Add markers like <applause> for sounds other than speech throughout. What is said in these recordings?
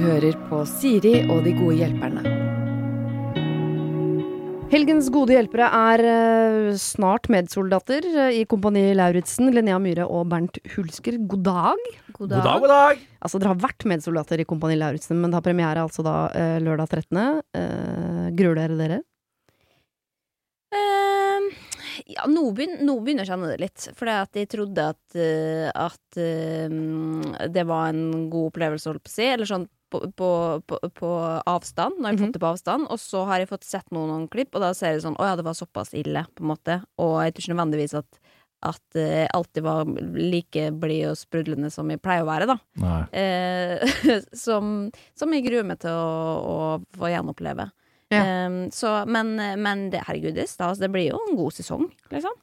hører på Siri og de gode hjelperne. Helgens gode hjelpere er eh, snart medsoldater eh, i Kompani Lauritzen, Linnea Myhre og Bernt Hulsker. God dag. God dag, god dag! Altså, dere har vært medsoldater i Kompani Lauritzen, men det har premiere altså da eh, lørdag 13. Eh, gruer dere dere? Uh, ja, nå begynner, nå begynner jeg å kjenne det litt. For jeg trodde at, at uh, det var en god opplevelse, holdt på å si. Eller sånn på, på, på, på avstand. jeg har fått det på avstand. Og så har jeg fått sett noen, noen klipp, og da ser jeg sånn Å ja, det var såpass ille, på en måte. Og jeg tror ikke nødvendigvis at at jeg alltid var like blid og sprudlende som jeg pleier å være, da. Eh, <laughs> som, som jeg gruer meg til å, å få gjenoppleve. Ja. Ehm, så, men, men det, herregud, det er stas. Det blir jo en god sesong, liksom.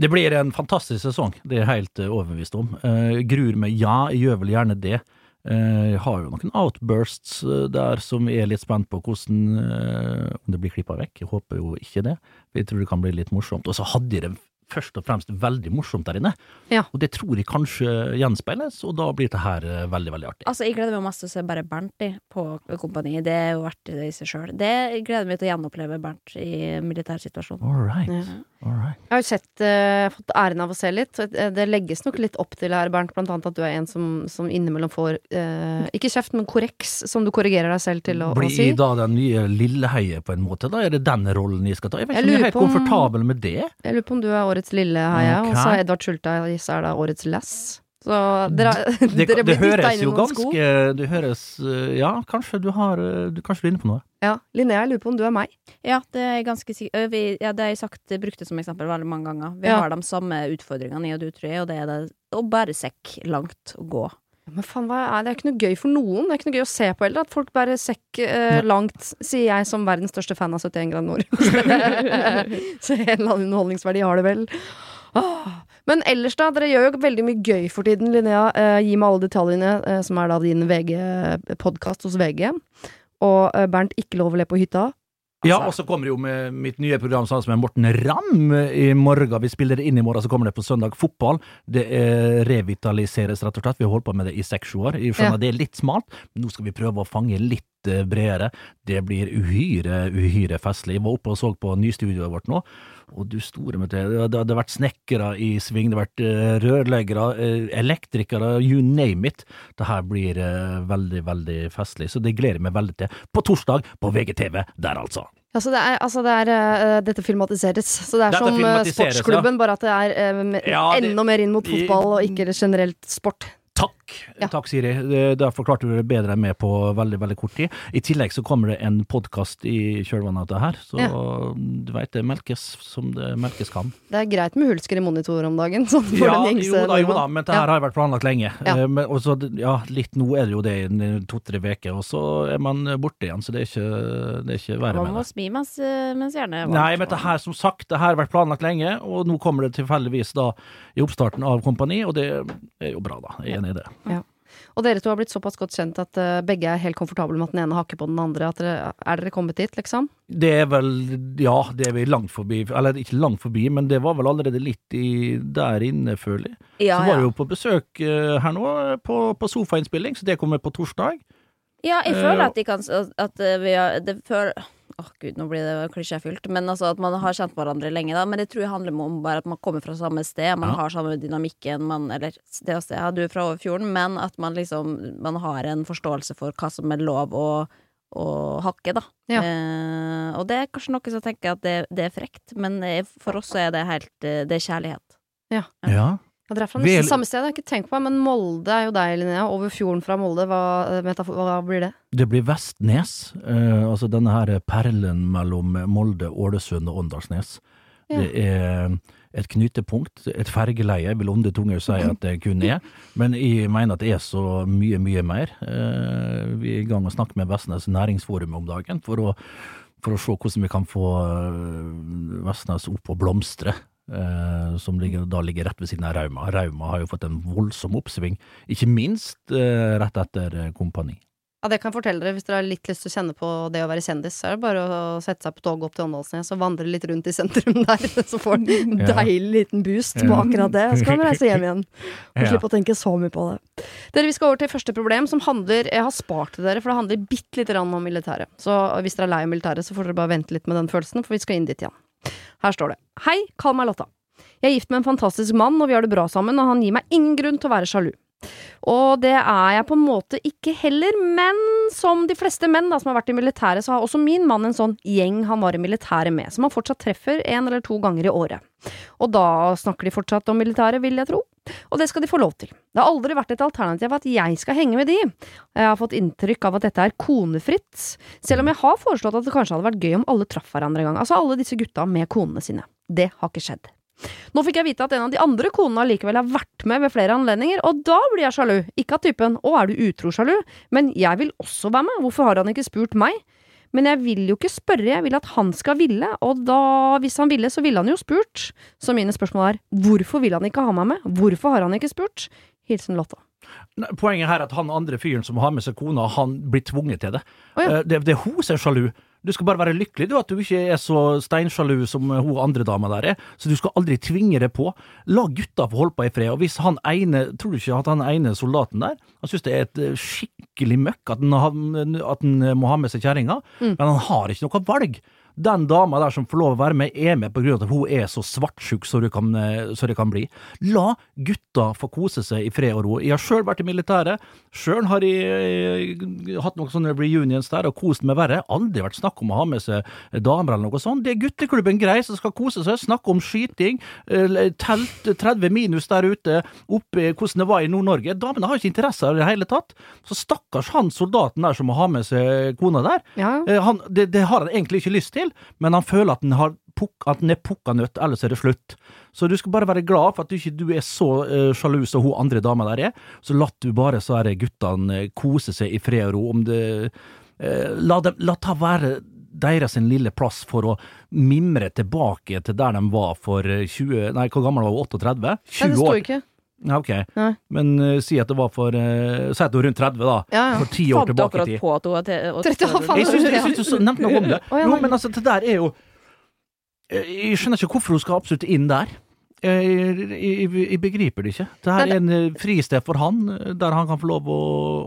Det blir en fantastisk sesong, det er jeg helt eh, overbevist om. Eh, gruer meg, ja, jeg gjør vel gjerne det. Eh, jeg har jo noen outbursts eh, der som jeg er litt spent på hvordan eh, Om det blir klippa vekk. Jeg håper jo ikke det. Vi Jeg tror det kan bli litt morsomt. Og så hadde jeg det først og fremst veldig morsomt der inne. Ja. Og det tror jeg kanskje gjenspeiles, og da blir det her veldig, veldig artig. Altså, jeg gleder meg masse til å se bare Bernt i, på Kompani. Det er jo verdt det i seg sjøl. Det gleder meg til å gjenoppleve Bernt i militærsituasjonen. All right. Ja. All right. Jeg har jo sett, uh, fått æren av å se litt. Det legges nok litt opp til her, Bernt, blant annet at du er en som, som innimellom får uh, ikke kjeft, men korreks, som du korrigerer deg selv til å, å Blir si. Blir da den nye Lilleheie på en måte? Da er det den rollen jeg skal ta? Jeg vet ikke om jeg er helt om- komfortabel med det. Jeg lurer på om du er årets lille okay. og så er Edvard Schultheis er da årets lass. Så dere, Det, <laughs> dere blir dytta høres inn i noen ganske sko. Det høres jo ganske Ja, kanskje du har eh, du, Kanskje du er inne på noe? Ja, Linnea, jeg lurer på om du er meg. Ja, det er jeg ganske sikker ja, Det har jeg sagt, brukt det som eksempel veldig mange ganger. Vi Ja. har de samme utfordringene, jeg og du, tror jeg, og det er det å bære sekk langt å gå. Men faen, hva er det? Det er ikke noe gøy for noen. Det er ikke noe gøy å se på heller. At folk bærer sekk eh, langt, sier jeg som verdens største fan av 71 grader nord. <laughs> Så en eller annen underholdningsverdi har det vel. Åh. Men ellers, da. Dere gjør jo veldig mye gøy for tiden, Linnea. Eh, gi meg alle detaljene, eh, som er da din VG-podkast hos VG. Og eh, Bernt, ikke lov å le på hytta. Ja, Altså- og så kommer jo med mitt nye program sammen med Morten Ramm i morgen. Vi spiller det inn i morgen, så kommer det på søndag fotball. Det eh, revitaliseres, rett og slett. Vi har holdt på med det i seks år. Jeg skjønner Ja. det er litt smalt, nå skal vi prøve å fange litt eh, bredere. Det blir uhyre, uhyre festlig. Jeg var oppe og så på nystudioet vårt nå, og du store med det. Det hadde vært snekkere i sving, det hadde vært eh, rørleggere, eh, elektrikere, you name it. Det her blir veldig, veldig festlig, så det gleder jeg meg veldig til. På torsdag på VGTV der, altså. Altså, det er, altså det er uh, Dette filmatiseres. Så det er Dette som sportsklubben, ja. bare at det er uh, Ja, det- enda mer inn mot fotball, og ikke generelt sport. Takk, Ja. takk Siri. Det- Der forklarte du det bedre enn meg på veldig veldig kort tid. I tillegg så kommer det en podkast i kjølvannet av det her, så du veit det melkes som det melkes kan. Det er greit med hulsker i monitor om dagen. <laughs> Sånn for Ja, den gjengse jo da, jo da, men det her har vært planlagt lenge. Ja. Eh, Men, og så, ja, litt nå er det jo det i to-tre uker, og så er man borte igjen, så det er ikke, det er ikke verre Man må smi mens, eh, mens hjernen er varmt. Nei, men det her, som sagt, det her har vært planlagt lenge, og nå kommer det tilfeldigvis da i oppstarten av Kompani, og det er jo bra, da. Jeg er enig i det. Og dere to har blitt såpass godt kjent at eh, begge er helt komfortable med at den ene hakker på den andre. At dere, er dere kommet dit, liksom? Det er vel Ja, det er vi langt forbi. Eller ikke langt forbi, men det var vel allerede litt i, der inne, føler jeg. Ja, så var ja. jeg jo på besøk eh, her nå, på, på sofainnspilling, så det kommer på torsdag. Ja, jeg Eh, føler at de kan At, at eh, vi har det føler, Åh gud, nå blir det klisjéfylt. Men altså at man har kjent hverandre lenge, da. Men det tror jeg handler om bare at man kommer fra samme sted. Man Ja. har samme dynamikken, man Eller det å se, ja, du er fra Overfjorden, men at man liksom Man har en forståelse for hva som er lov å, å hakke, da. Ja. Eh, og det er kanskje noen som tenker at det, det er frekt, men eh, for oss så er det helt eh, Det er kjærlighet. Ja. Ja, dere er fra Vel- samme sted, jeg har ikke tenkt på. det, Men Molde er jo deg, Linnea. Over fjorden fra Molde, hva, eh, hva blir det? Det blir Vestnes, eh, altså denne her perlen mellom Molde, Ålesund og Åndalsnes. Ja. Det er et knytepunkt, et fergeleie, vil onde tunger si at det kun er. Men jeg mener at det er så mye, mye mer. Eh, Vi er i gang med å snakke med Vestnes Næringsforum om dagen for å, for å se hvordan vi kan få eh, Vestnes opp og blomstre. Eh, som ligger, da ligger rett ved siden av Rauma. Rauma har jo fått en voldsom oppsving, ikke minst eh, rett etter eh, Kompani. Ja, det kan jeg fortelle dere hvis dere har litt lyst til å kjenne på det å være kjendis. Så er det bare å sette seg på toget opp til Åndalsnes og vandre litt rundt i sentrum <laughs> der. Så får du en Ja. deilig liten boost på akkurat det. Så kan du reise hjem igjen. Og slippe <laughs> å tenke så mye på det. Dere, Vi skal over til første problem, som handler Jeg har spart til dere, for det handler bitte lite grann om militæret. Så hvis dere er lei av militæret, så får dere bare vente litt med den følelsen, for vi skal inn dit igjen. Her står det. Hei, kall meg Lotta. Jeg er gift med en fantastisk mann, og vi har det bra sammen, og han gir meg ingen grunn til å være sjalu. Og det er jeg på en måte ikke heller, men som de fleste menn da, som har vært i militæret, så har også min mann en sånn gjeng han var i militæret med, som han fortsatt treffer en eller to ganger i året. Og da snakker de fortsatt om militæret, vil jeg tro. Og det skal de få lov til. Det har aldri vært et alternativ at jeg skal henge med de. Jeg har fått inntrykk av at dette er konefritt, selv om jeg har foreslått at det kanskje hadde vært gøy om alle traff hverandre en gang. Altså alle disse gutta med konene sine. Det har ikke skjedd. Nå fikk jeg vite at en av de andre konene allikevel har vært med ved flere anledninger, og da blir jeg sjalu. Ikke av typen 'å, er du utro-sjalu', men jeg vil også være med, hvorfor har han ikke spurt meg? Men jeg vil jo ikke spørre, jeg vil at han skal ville, og da, hvis han ville, så ville han jo spurt. Så mine spørsmål er, hvorfor vil han ikke ha meg med? Hvorfor har han ikke spurt? Hilsen Lotta. Poenget her er at han andre fyren som har med seg kona, han blir tvunget til det. Oh, ja. Eh, det, det er hun som er sjalu. Du skal bare være lykkelig du, at du ikke er så steinsjalu som hun andre dama der er. Så du skal aldri tvinge det på. La gutta få holde på i fred. Og hvis han ene, tror du ikke at han ene soldaten der, han synes det er et eh, skikkelig møkk at han, at han må ha med seg kjerringa, Mm. men han har ikke noe valg. Den dama der som får lov å være med, er med på grunn av at hun er så svartsjuk som det kan, eh, så det kan bli. La gutta få kose seg i fred og ro. Jeg har sjøl vært i militæret. Sjøl har jeg jeg hatt noen sånne reunions der og kost meg verre. Aldri vært snakk om å ha med seg damer eller noe sånt. Det er gutteklubben grei som skal kose seg. Snakke om skyting. eh, Telt 30 minus der ute. Oppe hvordan det var i Nord-Norge. Damene har ikke interesse av det i det hele tatt. Så stakkars han soldaten der som må ha med seg kona der. Ja, Eh, Han, det, det har han egentlig ikke lyst til, men han føler at han, har puk, at han er pukka nødt, ellers er det slutt. Så du skal bare være glad for at du ikke du er så uh, sjalu som hun andre dama der er. Så la du bare så her guttene eh, kose seg i fred og ro. Om det, uh, la, dem, la ta være deres en lille plass for å mimre tilbake til der de var for eh, 20 Nei, hvor gammel var hun? 38? Nei, 20 det står år? ikke. Ja, ok. Nei. Men uh, si at det var for uh, Si at hun var rundt 30, da. Ja, ja. For ti år Fant du tilbake akkurat på at hun var til- 30. Jeg syns, du nevnte noe om det. Jo, men altså, det der er jo Jeg skjønner ikke hvorfor hun skal absolutt inn der. Jeg, jeg, jeg, jeg begriper det ikke. Det her er en eh, fristed for han, eh, der han kan få lov å,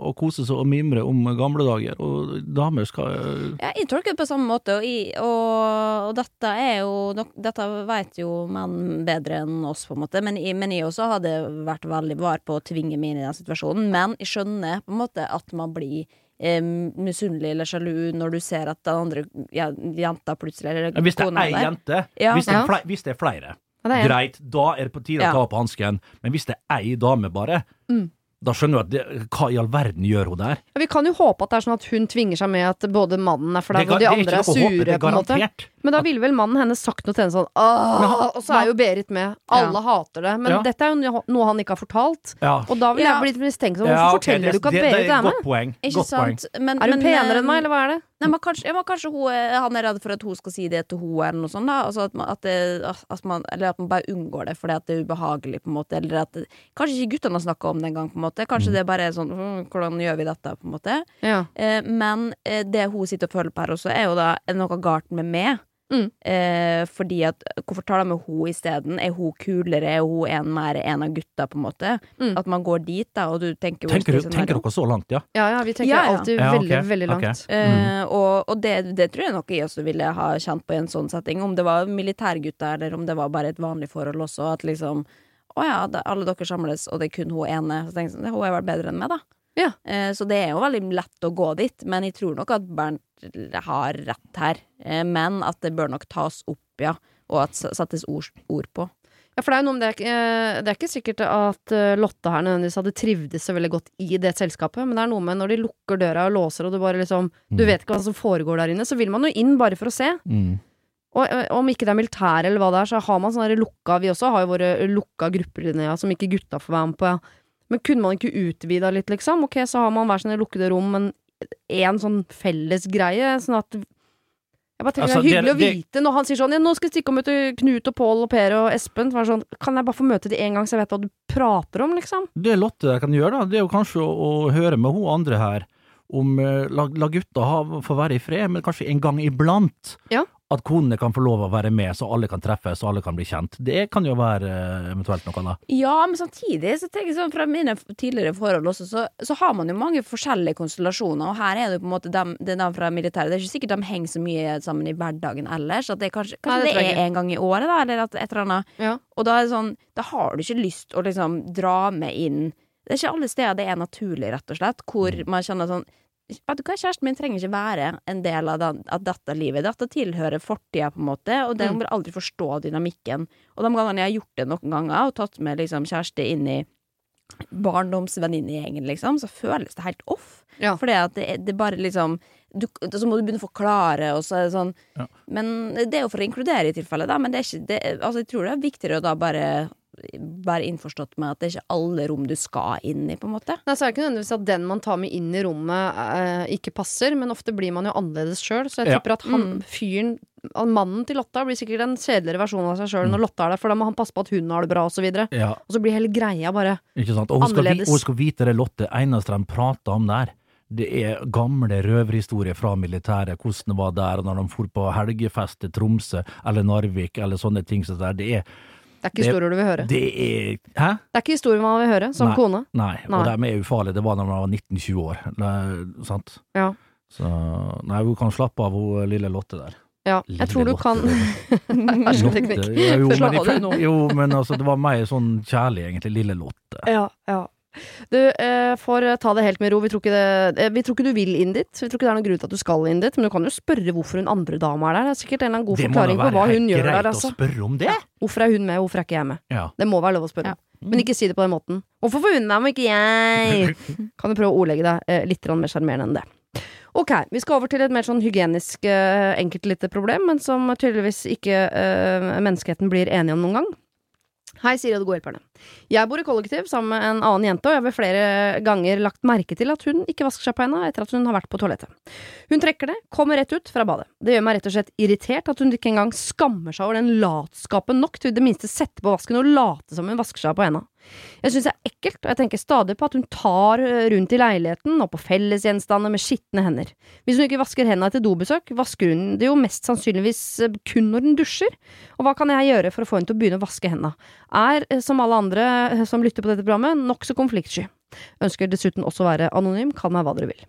å kose seg og mimre om gamle dager. Og damer skal eh, Ja, jeg tolker det på samme måte, og, jeg, og, og dette er jo Dette vet jo menn bedre enn oss, på en måte, men men jeg også hadde vært veldig var på å tvinge meg inn i den situasjonen. Men jeg skjønner på en måte at man blir eh, misunnelig eller sjalu når du ser at den andre ja, jenta plutselig eller Hvis det er ei der- jente, Ja. hvis, det er flere, hvis det er flere, Ja, det er greit, da er det på tide å ta opp hansken. Men hvis det er ei dame bare, Mm. da skjønner du at det, hva i all verden gjør hun der? Ja, Vi kan jo håpe at det er sånn at hun tvinger seg med at både mannen er flau og de andre er ikke noe å håpe, sure, det er på en måte. garantert. Men da ville vel mannen hennes sagt noe til henne sånn Åh, Og så er jo Berit med. Alle hater det. Men Ja. dette er jo noe han ikke har fortalt. Ja. Og da vil Ja. jeg blitt mistenksom. Hvorfor Ja, ok, forteller det- du ikke at det, Berit det er er med? poeng. Ikke Godt poeng. sant? Men, Er hun men, penere eh, enn meg, eller hva er det? Nei, men kanskje, ja, men kanskje hun, er- han er redd for at hun skal si det til hun eller noe sånt. da altså at man, at det, at man, Eller at man bare unngår det fordi at det er ubehagelig. på en måte Eller at det, Kanskje ikke guttene har snakka om det engang. på en måte Kanskje det bare er sånn «Hm, Hvordan gjør vi dette? på en måte Ja. eh, Men eh, det hun sitter og føler på her også, er jo da er det noe galt med meg. Mm. Eh, fordi at Hvorfor tar de med hun isteden? Er hun kulere? Er hun en mer en av gutta? på en måte Mm. At man går dit, da, og du tenker Tenker, du, tenker dere så langt, ja? ja, ja, vi tenker Ja, ja. alltid Ja, okay. veldig, veldig Okay. langt. Eh, og og det, det tror jeg nok jeg også ville ha kjent på i en sånn setting. Om det var militærgutta, eller om det var bare et vanlig forhold også. At liksom Å ja, alle dere samles, og det er kun hun ene. Så tenker jeg sånn, Hun er vel bedre enn meg, da. Ja. Eh, så det er jo veldig lett å gå dit. Men jeg tror nok at Bernt har rett her. Eh, men at det bør nok tas opp, ja. Og at settes ord, ord på. Ja, for det er jo noe med det, det er ikke sikkert at eh, Lotte her nødvendigvis hadde trivdes så veldig godt i det selskapet, men det er noe med når de lukker døra og låser, og du bare liksom Du Mm. vet ikke hva som foregår der inne, så vil man jo inn bare for å se. Mm. Og om ikke det er militære eller hva det er, så har man sånne lukka Vi også har jo våre lukka grupper Linnea som ikke gutta får være med på. Ja. Men kunne man ikke utvida litt, liksom? Ok, så har man hver sine lukkede rom, men én sånn felles greie, sånn at jeg bare tenker Altså, Det er hyggelig det- å vite når han sier sånn Ja, nå skal jeg stikke og møte Knut og Pål og Per og Espen. Så sånn, kan jeg bare få møte de en gang, så jeg vet hva du prater om, liksom? Det Lotte der kan gjøre, da, det er jo kanskje å, å høre med hun andre her, om eh, la, la gutta ha, få være i fred, men kanskje en gang iblant. Ja. At konene kan få lov å være med, så alle kan treffes og alle kan bli kjent. Det kan jo være eh, eventuelt noe annet. Ja, men samtidig så tenker jeg sånn fra mine tidligere forhold også, så, så har man jo mange forskjellige konstellasjoner, og her er det jo på en måte dem, det er dem fra militæret. Det er ikke sikkert de henger så mye sammen i hverdagen ellers. At det er kanskje, kanskje Nei, det det, er en gang i året, da, eller at et eller annet. Ja. Og da er det sånn, da har du ikke lyst å liksom dra med inn Det er ikke alle steder det er naturlig, rett og slett, hvor man kjenner sånn Vet du hva, Kjæresten min trenger ikke være en del av, den, av dette livet. Dette tilhører fortida, på en måte, og den Mm. vil aldri forstå dynamikken. Og de gangene jeg har gjort det noen ganger, og tatt med liksom kjæreste inn i barndomsvenninnegjengen, liksom, så føles det helt off. Ja. Fordi at det, det bare liksom du, Så må du begynne å forklare, og så er det sånn Ja. Men det er jo for å inkludere i tilfelle, da. Men det er ikke det, Altså, jeg tror det er viktigere å da bare være innforstått med at det er ikke alle rom du skal inn i, på en måte. Nei, så er det ikke nødvendigvis at den man tar med inn i rommet eh, ikke passer, men ofte blir man jo annerledes sjøl. Så jeg Ja. at han Mm. fyren Mannen til Lotta blir sikkert en kjedeligere versjon av seg sjøl når Lotta er der, for da må han passe på at hun har det bra, og så videre. Ja, Og så blir hele greia bare ikke sant? Og hun skal, vi, Annerledes. hun skal vite det, Lotte, eneste de prater om der, det er gamle røverhistorier fra militæret, hvordan det var der når de for på helgefest til Tromsø eller Narvik eller sånne ting der. Det er, Det er ikke historier du vil høre. det er Hæ? Det er ikke historier man vil høre, som Nei. kone. Nei, Nei. og de er ufarlige. Det var da man var 19-20 år. Det, sant? Ja. Så nei, hun kan slappe av, hun lille Lotte der. Ja, Lille jeg tror du Lotte. kan <laughs> Hersketeknikk. Ja, jo, men, jo, men altså, det var mer sånn kjærlig, egentlig. Lille Lotte. Ja, ja. Du eh, får ta det helt med ro. Vi tror, ikke det, eh, vi tror ikke du vil inn dit. Vi tror ikke det er noen grunn til at du skal inn dit. Men du kan jo spørre hvorfor hun andre dama er der. Det er sikkert en eller annen god må da forklaring på være hva hun gjør greit der. å Altså. spørre om det. Hvorfor er hun med, hvorfor er ikke jeg med? Ja. Det må være lov å spørre. Ja. Men ikke si det på den måten. Hvorfor får hun være med, og ikke jeg? <laughs> Kan du prøve å ordlegge deg eh, litt mer sjarmerende enn det. Ok, vi skal over til et mer sånn hygienisk eh, enkelt lite problem, men som tydeligvis ikke eh, menneskeheten blir enige om noen gang. Hei, Siri og de gode hjelperne. Jeg bor i kollektiv sammen med en annen jente, og jeg har ved flere ganger lagt merke til at hun ikke vasker seg på henda etter at hun har vært på toalettet. Hun trekker det, kommer rett ut fra badet. Det gjør meg rett og slett irritert at hun ikke engang skammer seg over den latskapen nok til i det minste sette på vasken og late som hun vasker seg på henda. Jeg syns det er ekkelt, og jeg tenker stadig på at hun tar eh, rundt i leiligheten og på fellesgjenstander med skitne hender. Hvis hun ikke vasker hendene etter dobesøk, vasker hun det jo mest sannsynligvis eh, kun når hun dusjer. Og hva kan jeg gjøre for å få henne til å begynne å vaske hendene? Er, eh, som alle andre som lytter på dette programmet, nokså konfliktsky. Ønsker dessuten også å være anonym, kall meg hva dere vil.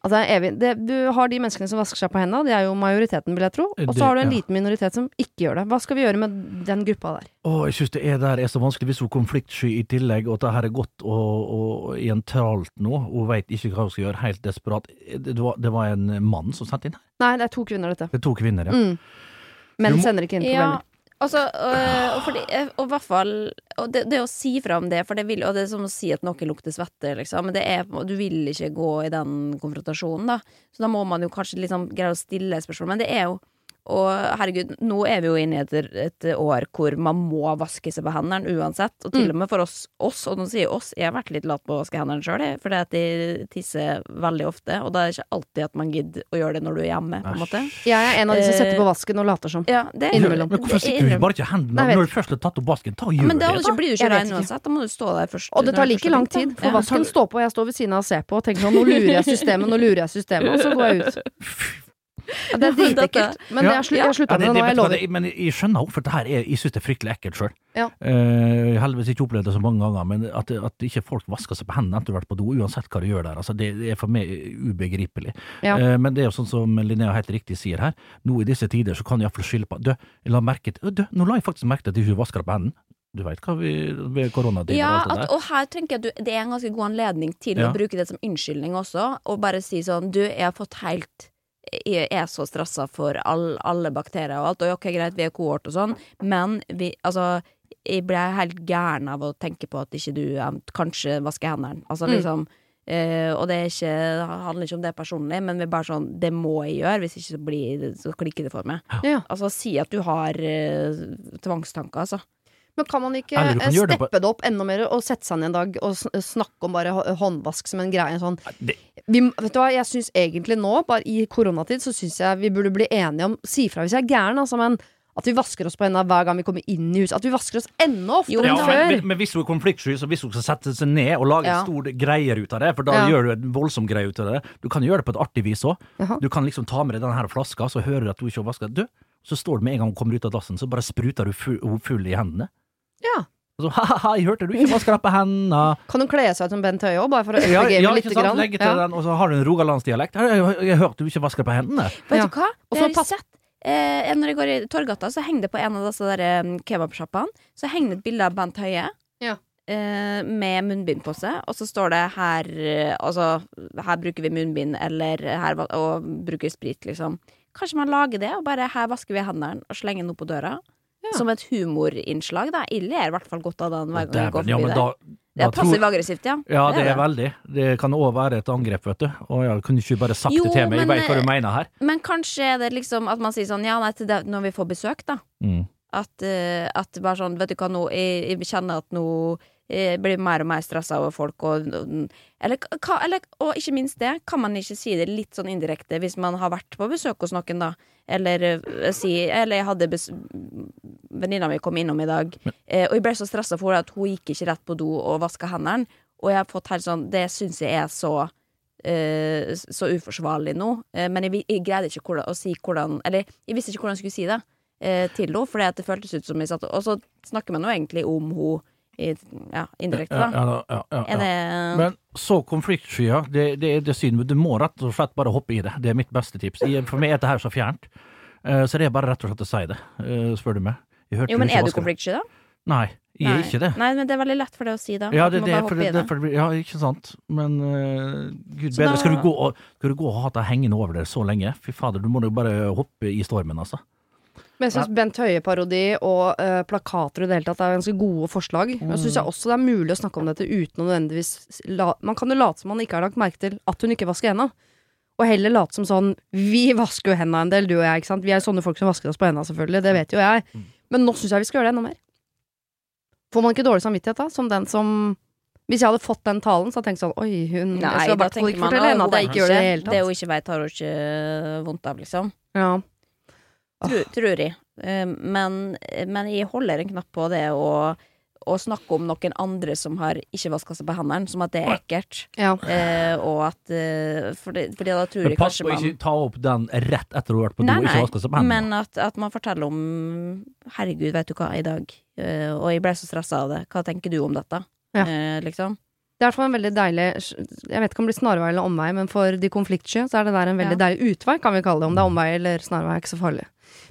Altså, det evig. Det, du har de menneskene som vasker seg på hendene, det er jo majoriteten, vil jeg tro. Og så har du en ja. liten minoritet som ikke gjør det. Hva skal vi gjøre med den gruppa der? Å, jeg syns det er der er så vanskelig hvis hun er konfliktsky i tillegg, og at det her er gått og, og i en tralt nå, hun veit ikke hva hun skal gjøre, helt desperat. Det var, det var en mann som sendte inn her. Nei, det er to kvinner, dette. Det er to kvinner, ja. Mm. Menn må- sender ikke inn Ja, problemer. Altså, øh, og, fordi, øh, og hvert fall og det, det å si fra om det, for det, vil, og det er som å si at noe lukter svette, liksom. Men er, du vil ikke gå i den konfrontasjonen, da. Så da må man jo kanskje liksom greie å stille spørsmål. Men det er jo Og herregud, nå er vi jo inne i et, et år hvor man må vaske seg på hendene uansett. Og til Mm. og med for oss, oss og nå sier oss, jeg har vært litt lat på å vaske hendene sjøl, fordi at de tisser veldig ofte. Og da er det ikke alltid at man gidder å gjøre det når du er hjemme, på en måte. Jeg er en av de som setter på Eh, vasken og later som. Ja, det Innimellom. Men hvorfor sitter du bare ikke hendene Nei, når du først har tatt opp vasken? Ta og gjør men da det. da blir du ikke rein uansett. Da må du stå der først. Og det tar like lang tid, for Ja. vasken står på, og jeg står ved siden av og ser på og tenker sånn, nå lurer jeg systemet, nå lurer jeg systemet, og så går jeg ut. <laughs> Ja, det er <laughs> dritekkelt, men det har slu- jeg har slutta med det nå, jeg lover. men jeg skjønner hvorfor det her er Jeg syns det er fryktelig ekkelt sjøl. Ja. Uh, heldigvis ikke opplevd det så mange ganger, men at, at ikke folk vasker seg på hendene etter å ha vært på do, uansett hva du gjør der, altså, det, det er for meg ubegripelig. Ja. Uh, men det er jo sånn som Linnea helt riktig sier her, nå i disse tider så kan jeg iallfall skylde på Du, jeg la merke til du, Nå la jeg faktisk merke til at jeg ikke vasker deg på hendene. Du veit hva vi ved koronatiden Ja, og alt det at, Ja, og her tenker jeg at du, det er en ganske god anledning til Ja. å bruke det som unnskyldning også, og bare si sånn Du, jeg har fått helt jeg er så stressa for all, alle bakterier og alt, og ok, greit, vi er kohort og sånn, men vi, altså Jeg ble helt gæren av å tenke på at ikke du um, kanskje vasker hendene. Altså Mm. liksom eh, Og det ikke, det handler ikke om det personlig, men vi bare sånn Det må jeg gjøre, hvis ikke så, blir, så klikker det for meg. Ja. Altså, si at du har uh, tvangstanker, altså. Men kan man ikke kan det steppe det opp enda mer og sette seg ned en dag og snakke om bare håndvask som en greie? Sånn. Det, Vi, vet du hva, jeg syns egentlig nå, bare i koronatid, så syns jeg vi burde bli enige om Si fra hvis jeg er gæren, altså, men At vi vasker oss på hendene hver gang vi kommer inn i huset. At vi vasker oss enda oftere Jo, Ja, enn men, før. men, men hvis hun er konfliktsky, så hvis hun skal sette seg ned og lage Ja. en stor greier ut av det, for da Ja. gjør du en voldsom greie ut av det. Du kan gjøre det på et artig vis òg. Du kan liksom ta med deg denne her flaska, så hører du at hun ikke har vaska. Du, så står du med en gang hun kommer ut av dassen, så bare spruter du full, full i hendene. Ja. Og så ha-ha, jeg hørte du ikke vaska deg på hendene. Kan hun kle seg ut som Bent Høie òg, bare for å øke Ja, gamet ja, litt? sant? Legge til Ja. den, og så har du en rogalandsdialekt. Jeg, jeg, jeg hørte du ikke vasker på hendene. Vet Ja. du hva? Det så har jeg pass- sett. Eh, når jeg går i Torgata, så henger det på en av disse um, kebabsjappene Så henger det et bilde av Bent Høie Ja. eh, med munnbind på seg, og så står det her eh, Altså, her bruker vi munnbind, eller her og bruker sprit, liksom. Kanskje man lager det, og bare her vasker vi hendene og slenger den opp på døra. Ja. Som et humorinnslag, da. Jeg ler i hvert fall godt av den hver gang jeg går forbi der. Det er passiv-aggressivt, ja. Ja, det er veldig. Det kan òg være et angrep, vet du. Og jeg kunne ikke bare sagt Jo, det til meg. Jeg veit hva du mener her. Men kanskje er det liksom at man sier sånn Ja, nei, til det, når vi får besøk, da. Mm. At, uh, at bare sånn, vet du hva, nå, jeg, jeg kjenner at nå blir mer og mer stressa over folk, og, eller, ka, eller, og ikke minst det, kan man ikke si det litt sånn indirekte hvis man har vært på besøk hos noen, da? Eller eh, si Eller jeg hadde Venninna mi kom innom i dag, eh, og jeg ble så stressa for henne at hun gikk ikke rett på do og vaska hendene, og jeg har fått helt sånn Det syns jeg er så eh, så uforsvarlig nå, eh, men jeg, jeg greide ikke hvordan, å si hvordan Eller jeg visste ikke hvordan jeg skulle si det eh, til henne, fordi at det føltes ut som jeg satt Og så snakker man jo egentlig om henne i, ja, indirekte, Ja, da. ja, ja, ja, Er det Men så konfliktskya, det, det, det er synd. Du må rett og slett bare hoppe i det. Det er mitt beste tips. For meg er dette her så fjernt. Eh, Så det er bare rett og slett å si det, eh, spør du meg. Jo, men er du konfliktsky, da? Nei, jeg er Nei. ikke det. Nei, men det er veldig lett for deg å si, da. Ja, det, det, for, det, det. for, ja, ikke sant. Men uh, gud bedre. da- Skal du gå og, skal du gå og ha det hengende over deg så lenge? Fy fader, du må jo bare hoppe i stormen, altså. Men jeg syns Bent Høie-parodi og uh, plakater i det hele tatt er ganske gode forslag. Men jeg syns jeg også det er mulig å snakke om dette uten å nødvendigvis la Man kan jo late som man ikke har lagt merke til at hun ikke vasker henda. Og heller late som sånn Vi vasker jo henda en del, du og jeg, ikke sant. Vi er sånne folk som vasker oss på henda, selvfølgelig. Det vet jo jeg. Men nå syns jeg vi skal gjøre det enda mer. Får man ikke dårlig samvittighet da, som den som Hvis jeg hadde fått den talen, så hadde jeg tenkt sånn Oi, hun Jeg Nei, skal i hvert fall ikke fortelle henne at jeg ikke gjør det i det hele Det hun ikke vet, har hun ikke vondt av, liksom. Ja. Tror, tror jeg. Eh, Men, men jeg holder en knapp på det å, å snakke om noen andre som har ikke vaska seg på hendene, som at det er ekkelt. ja. Eh, og at eh, fordi, fordi da tror Men jeg pass kanskje på å ikke ta opp den rett etter du har vært på do og ikke vaska seg på hendene. men at, at man forteller om Herregud, vet du hva, i dag eh, Og jeg ble så stressa av det. Hva tenker du om dette? Ja. Eh, liksom. Det er i hvert fall en veldig deilig Jeg vet ikke om det blir snarvei eller omvei, men for de konfliktsky så er det der en veldig Ja. deilig utvei, kan vi kalle det. Om det er omvei eller snarvei, er ikke så farlig.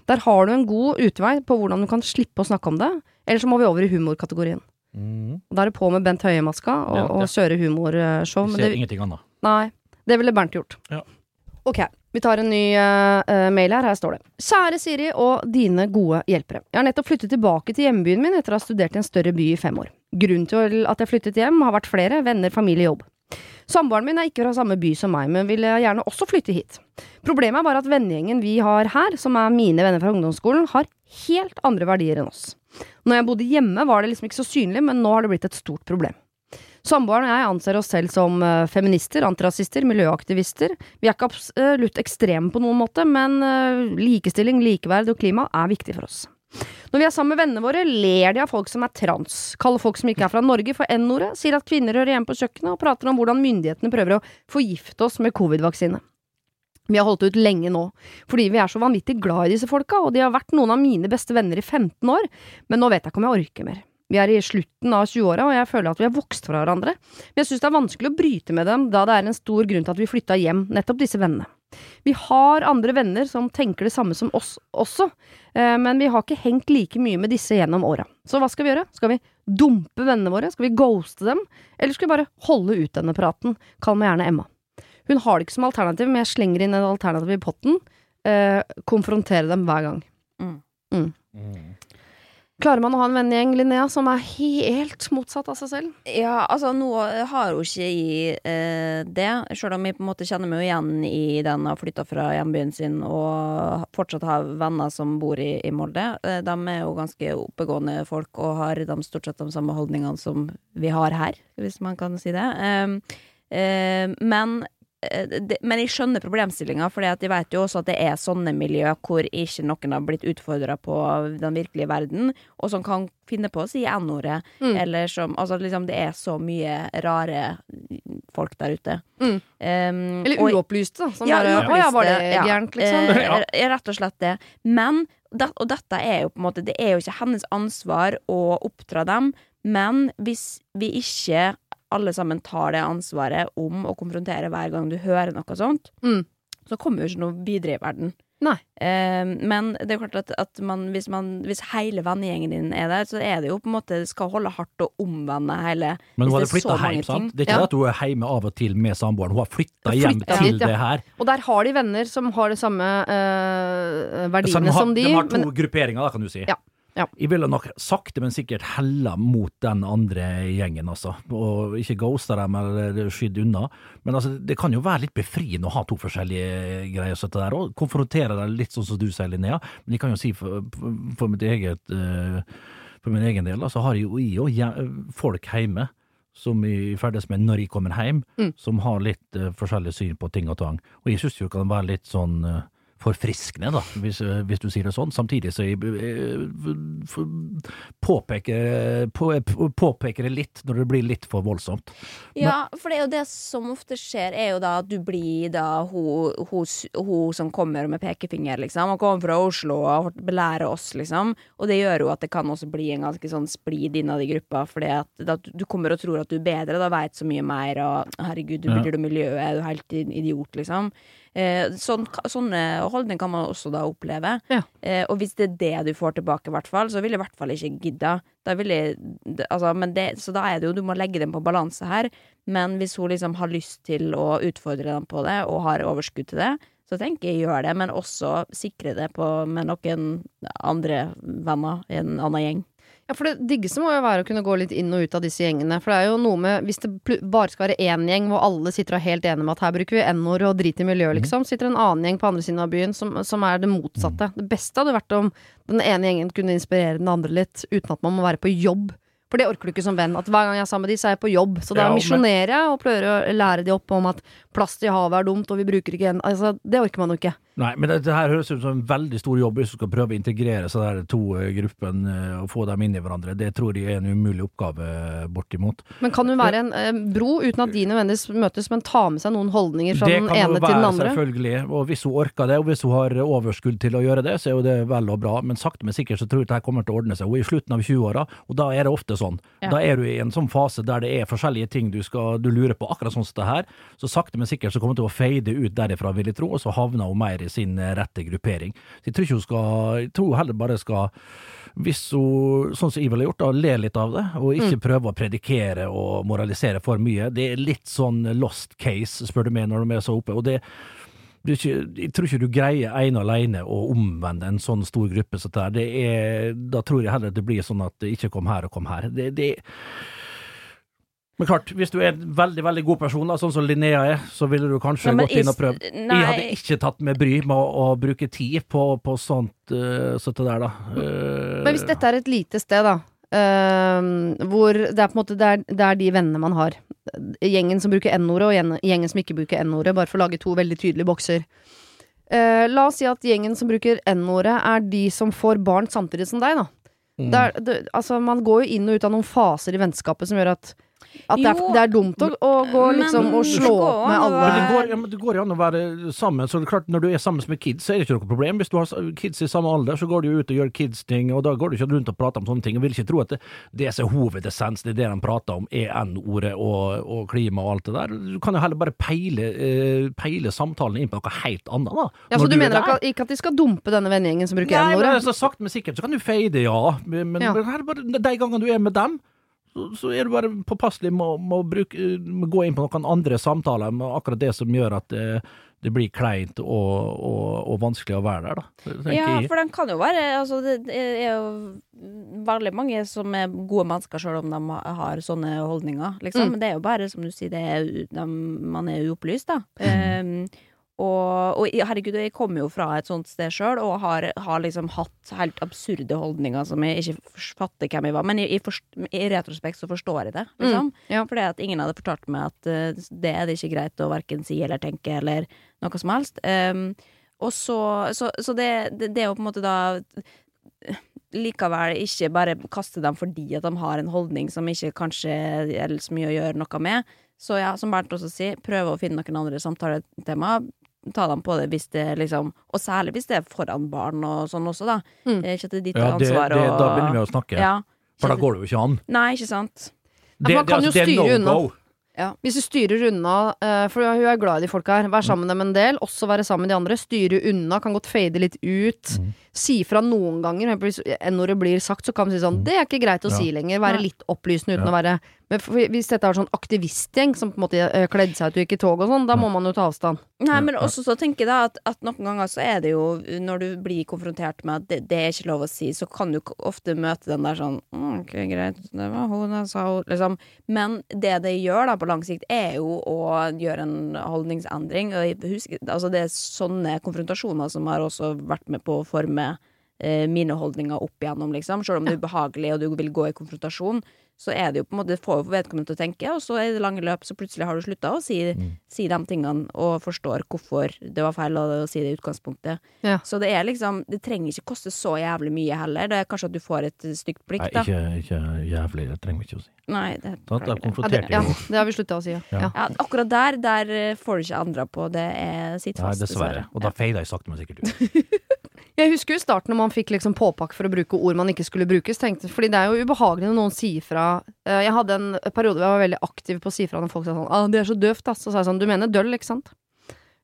Der har du en god utvei på hvordan du kan slippe å snakke om det. Eller så må vi over i humorkategorien. Mm. Da er det på med Bent Høie-maska og, Ja, ja. og kjøre humorshow. Vi ser det, ingenting annet. nei, det ville Bernt gjort. Ja. Ok, vi tar en ny eh, mail her. Her står det. Kjære Siri og dine gode hjelpere. Jeg har nettopp flyttet tilbake til hjembyen min etter å ha studert i en større by i fem år. Grunnen til at jeg flyttet hjem har vært flere, venner, familie, jobb. Samboeren min er ikke fra samme by som meg, men ville gjerne også flytte hit. Problemet er bare at vennegjengen vi har her, som er mine venner fra ungdomsskolen, har helt andre verdier enn oss. Når jeg bodde hjemme var det liksom ikke så synlig, men nå har det blitt et stort problem. Samboeren og jeg anser oss selv som eh, feminister, antirasister, miljøaktivister. Vi er ikke absolutt ekstreme på noen måte, men eh, likestilling, likeverd og klima er viktig for oss. Når vi er sammen med vennene våre, ler de av folk som er trans, kaller folk som ikke er fra Norge for N-ordet, sier at kvinner hører hjemme på kjøkkenet, og prater om hvordan myndighetene prøver å forgifte oss med covid-vaksine. Vi har holdt ut lenge nå, fordi vi er så vanvittig glad i disse folka, og de har vært noen av mine beste venner i 15 år, men nå vet jeg ikke om jeg orker mer. Vi er i slutten av 20-åra, og jeg føler at vi har vokst fra hverandre. Men jeg synes det er vanskelig å bryte med dem, da det er en stor grunn til at vi flytta hjem, nettopp disse vennene. Vi har andre venner som tenker det samme som oss også, eh, men vi har ikke hengt like mye med disse gjennom åra. Så hva skal vi gjøre? Skal vi dumpe vennene våre? Skal vi ghoste dem? Eller skal vi bare holde ut denne praten? Kall meg gjerne Emma. Hun har det ikke som alternativ, men jeg slenger inn et alternativ i potten. Eh, konfrontere dem hver gang. Mm. Klarer man å ha en vennegjeng, Linnea, som er helt motsatt av seg selv? Ja, altså nå har hun ikke i eh, det, sjøl om jeg på en måte kjenner meg igjen i den har flytta fra hjembyen sin og fortsatt har venner som bor i, i Molde. Eh, de er jo ganske oppegående folk og har de stort sett de samme holdningene som vi har her, hvis man kan si det. Eh, eh, men Men jeg skjønner problemstillinga, for jeg vet jo også at det er sånne miljø hvor ikke noen har blitt utfordra på den virkelige verden, og som kan finne på å si N-ordet, Mm. eller som Altså, liksom, det er så mye rare folk der ute. Mm. Um, Eller uopplyste, da. Som Ja, bare Å ja, var det uopplyste, ja. gærent, liksom? Eh, er rett og slett det. Men, det, og dette er jo på en måte Det er jo ikke hennes ansvar å oppdra dem, men hvis vi ikke alle sammen tar det ansvaret om å konfrontere hver gang du hører noe sånt, Mm. så kommer jo ikke noe videre i verden. Nei. Eh, men det er klart at, at man, hvis, man, hvis hele vennegjengen din er der, så er det jo på en måte skal holde hardt å omvende hele Men hun hadde flytta hjem, sant? Det er ikke Ja. at hun er hjemme av og til med samboeren, hun har flytta hjem Flyttet til dit, ja. det her. Og der har de venner som har de samme eh, verdiene de har, som de. de har to men, grupperinger, da, kan du si. Ja, ja. Jeg ville nok sakte, men sikkert hella mot den andre gjengen, altså. Og ikke ghosta dem eller skydd unna. Men altså, det kan jo være litt befriende å ha to forskjellige greier sånn der, og konfrontere dem litt sånn som du sier, Linnea. Men jeg kan jo si for, for mitt eget eh, For min egen del, da, så har jeg jo folk hjemme som jeg ferdes med når jeg kommer hjem, Mm. som har litt uh, forskjellig syn på ting og tang. Og jeg syns jo det kan være litt sånn eh, forfriskende, da, hvis, hvis du sier det sånn. Samtidig så eh, påpeker, på, påpeker det litt når det blir litt for voldsomt. Ja, for det er jo det som ofte skjer, er jo da at du blir da hun, hun, hun som kommer med pekefinger, liksom. Hun kommer fra Oslo og belærer oss, liksom. Og det gjør jo at det kan også bli en ganske sånn splid innad i gruppa, fordi at da, du kommer og tror at du er bedre, da veit så mye mer, og herregud, du bryr deg om miljøet, er du helt idiot, liksom. Eh, sånn, sånne holdninger kan man også da oppleve. Ja. Eh, og hvis det er det du får tilbake, hvert fall, så vil jeg i hvert fall ikke gidda. Da vil jeg, altså, men det, så da er det jo, du må legge dem på balanse her. Men hvis hun liksom har lyst til å utfordre dem på det, og har overskudd til det, så tenker jeg gjør det, men også sikre det på, med noen andre venner i en annen gjeng. Ja, for det diggeste må jo være å kunne gå litt inn og ut av disse gjengene. For det er jo noe med Hvis det bare skal være én gjeng hvor alle sitter og er helt enige med at her bruker vi n-ord og driter i miljøet, liksom, sitter en annen gjeng på andre siden av byen som, som er det motsatte. Det beste hadde vært om den ene gjengen kunne inspirere den andre litt, uten at man må være på jobb. For det orker du ikke som venn. At hver gang jeg er sammen med de, så er jeg på jobb. Så da Ja, misjonerer jeg og prøver å lære de opp om at plast i havet er dumt, og vi bruker ikke en Altså, det orker man jo ikke. Nei, men dette her høres ut som en veldig stor jobb hvis du skal prøve å integrere så der to eh, gruppene eh, og få dem inn i hverandre. Det tror jeg er en umulig oppgave, eh, bortimot. Men kan hun være en eh, bro uten at de nødvendigvis møtes, men ta med seg noen holdninger fra det den kan ene jo til den være, selvfølgelig. Og hvis hun orker det, og hvis hun har overskudd til å gjøre det, så er jo det vel og bra. Men sakte, men sikkert så tror jeg dette kommer til å ordne seg. Hun er i slutten av 20-åra, og da er det ofte sånn. Ja. Da er du i en sånn fase der det er forskjellige ting du, skal, du lurer på, akkurat sånn som det her. Så sakte, men sikkert så kommer det til å feide ut derifra, vil jeg tro, og så havner hun mer i sin rette gruppering. Så jeg tror ikke hun skal Jeg tror hun heller bare skal hvis hun, sånn som jeg ville gjort, da, le litt av det, og ikke prøve å predikere og moralisere for mye. Det er litt sånn lost case, spør du meg, når de er så oppe. Og det, ikke, jeg tror ikke du greier ene alene å omvende en sånn stor gruppe som dette. Det er, da tror jeg heller det blir sånn at det ikke kom her og kom her. Det, det men klart, hvis du er en veldig veldig god person, da, sånn som Linnea er, så ville du kanskje nei, gått inn og prøvd. nei. Jeg hadde ikke tatt med bry med å, å bruke tid på, på sånt uh, sånt der, da. Uh, Men hvis dette er et lite sted, da, ehm, hvor det er på en måte det er, det er de vennene man har, gjengen som bruker n-ordet, og gjengen som ikke bruker n-ordet, bare for å lage to veldig tydelige bokser. Uh, la oss si at gjengen som bruker n-ordet, er de som får barn samtidig som deg, da. mm. Det er, det, altså, man går jo inn og ut av noen faser i vennskapet som gjør at at det er, det er dumt å, å gå men liksom og slå opp med alle Men det går, ja, men det går jo an å være sammen. så det er klart Når du er sammen med kids, så er det ikke noe problem. Hvis du har kids i samme alder, så går du jo ut og gjør kids-ting, og da går du ikke rundt og prater om sånne ting. Jeg vil ikke tro at det, det som er hovedessens, det er det de prater om, er N-ordet og, og klima og alt det der. Du kan jo heller bare peile, eh, peile samtalen inn på noe helt annet, da. Ja, Så du du mener at, ikke, at de skal dumpe denne vennegjengen som bruker Nei, men n-ordet? altså, sakte, men sikkert så kan du feide, ja. Men, men Ja. her bare, de gangene du er med dem, så, er du bare påpasselig med, med å bruke, med å gå inn på noen andre samtaler med akkurat det som gjør at det, det blir kleint og, og, og vanskelig å være der, da. Ja, jeg. for den kan jo være altså, Det er jo veldig mange som er gode mennesker, selv om de har sånne holdninger. Liksom. Mm. Men det er jo bare, som du sier, det er, de, man er uopplyst, da. Um, og, og herregud, jeg kommer jo fra et sånt sted sjøl, og har, har liksom hatt helt absurde holdninger som jeg ikke fatter hvem jeg var. Men i, i, forst, i retrospekt så forstår jeg det, liksom. Mm, ja. Fordi at ingen hadde fortalt meg at uh, det er det ikke greit å verken si eller tenke eller noe som helst. Um, og så, så, så det, det, det er jo på en måte da likevel ikke bare kaste dem fordi at de har en holdning som ikke kanskje er så mye å gjøre noe med. Så ja, som Bernt også sier, prøve å finne noen andre samtaletema. Ta dem på det hvis det liksom Og særlig hvis det er foran barn og sånn også, da. Mm. Eh, Ikke at det er ditt Ja, det, det, ansvar da begynner vi å snakke, ja. for da går det jo ikke an. Nei, ikke sant. Det, man kan jo det er styre no unna. Ja. Hvis du styrer unna, eh, for hun er glad i de folka her, vær sammen med dem en del, også være sammen med de andre, styre unna, kan godt fade litt ut. Mm. Si fra noen ganger, Når hvis n-ordet blir sagt, så kan man si sånn, det er ikke greit å Ja. si lenger, være litt opplysende uten Ja. å være Men for, hvis dette er sånn aktivistgjeng som på en måte eh, kledde seg ut og gikk i tog og sånn, da må man jo ta avstand. Nei, men også så tenker jeg da at, at noen ganger så er det jo Når du blir konfrontert med at det, det er ikke lov å si, så kan du ofte møte den der sånn «Mm, Ok, greit, det var hun, jeg sa hun Liksom. Men det det gjør da på lang sikt, er jo å gjøre en holdningsendring. Og husker, altså det er sånne konfrontasjoner som har også vært med på å forme mine holdninger opp igjennom, liksom. Selv om det er ubehagelig og du vil gå i konfrontasjon, så er det jo på en måte det får jo vedkommende til å tenke, og så er det lange løp, så plutselig har du slutta å si, si de tingene og forstår hvorfor det var feil å, si det i utgangspunktet. Ja. Så det er liksom Det trenger ikke koste så jævlig mye heller. Det er kanskje at du får et stygt blikk, Nei, da. ikke, ikke jævlig, det trenger vi ikke å si. Nei, det beklager det. Ja, det, ja, <laughs> det har vi slutta å si, ja. Ja. ja. Akkurat der, der eh, får du ikke andre på. Det er sitt Nei, fast, dessverre. Og da feida jeg sakte, men sikkert ut. <laughs> Jeg husker jo starten når man fikk liksom påpakke for å bruke ord man ikke skulle brukes. Tenkte, fordi det er jo ubehagelig når noen sier fra. Eh, Jeg hadde en periode hvor jeg var veldig aktiv på å si fra når folk sa sånn ah, 'Det er så døvt', da. Så sa jeg sånn 'Du mener døll, ikke sant?'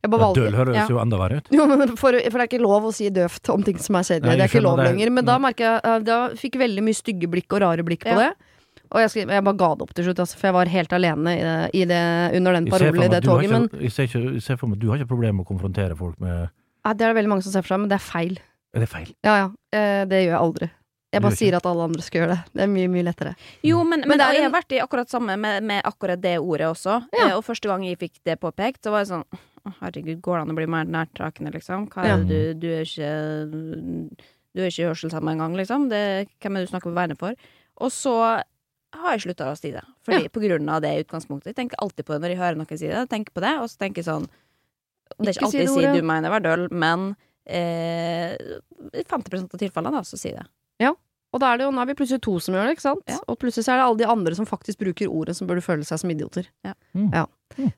Jeg bare Ja, døl høres ja. jo enda verre ut. Jo, men for, for det er ikke lov å si døvt om ting som er sedelig. Det er ikke lov det. lenger. Men da merker jeg eh, Da fikk jeg veldig mye stygge blikk og rare blikk på Ja. det. Og jeg, skrev, jeg bare ga det opp til slutt, altså, for jeg var helt alene i det, i det, under den parolen i det toget. Men jeg ser ikke- jeg ser for meg at du har ikke problemer med å konfrontere folk med Nei, det er det veldig mange som ser for seg, men det er feil. Er det feil? Ja ja, eh, det gjør jeg aldri. Jeg bare sier at alle andre skal gjøre det. Det er mye, mye lettere. Jo, men, men, Men det er jeg har vært i akkurat samme med, med akkurat det ordet også. Ja. Eh, og første gang jeg fikk det påpekt, så var jeg sånn Herregud, går det an å bli mer nærtrakende, liksom? Hva Ja. er det du, du er ikke Du er ikke hørselshemma engang, liksom. Det, hvem er det du snakker på vegne for? Og så har jeg slutta å si det. Fordi, Ja. På grunn av det i utgangspunktet. Jeg tenker alltid på det når jeg hører noen si det. Jeg tenker på det, og så tenker jeg sånn Det er Ikke ikke alltid si, ordet. du mener var døll, men eh, i 50 av tilfellene, da, så si det. Ja. Og da er det jo, nå er vi plutselig to som gjør det, ikke sant? Ja. Og plutselig så er det alle de andre som faktisk bruker ordet, som burde føle seg som idioter. Ja. Mm. ja.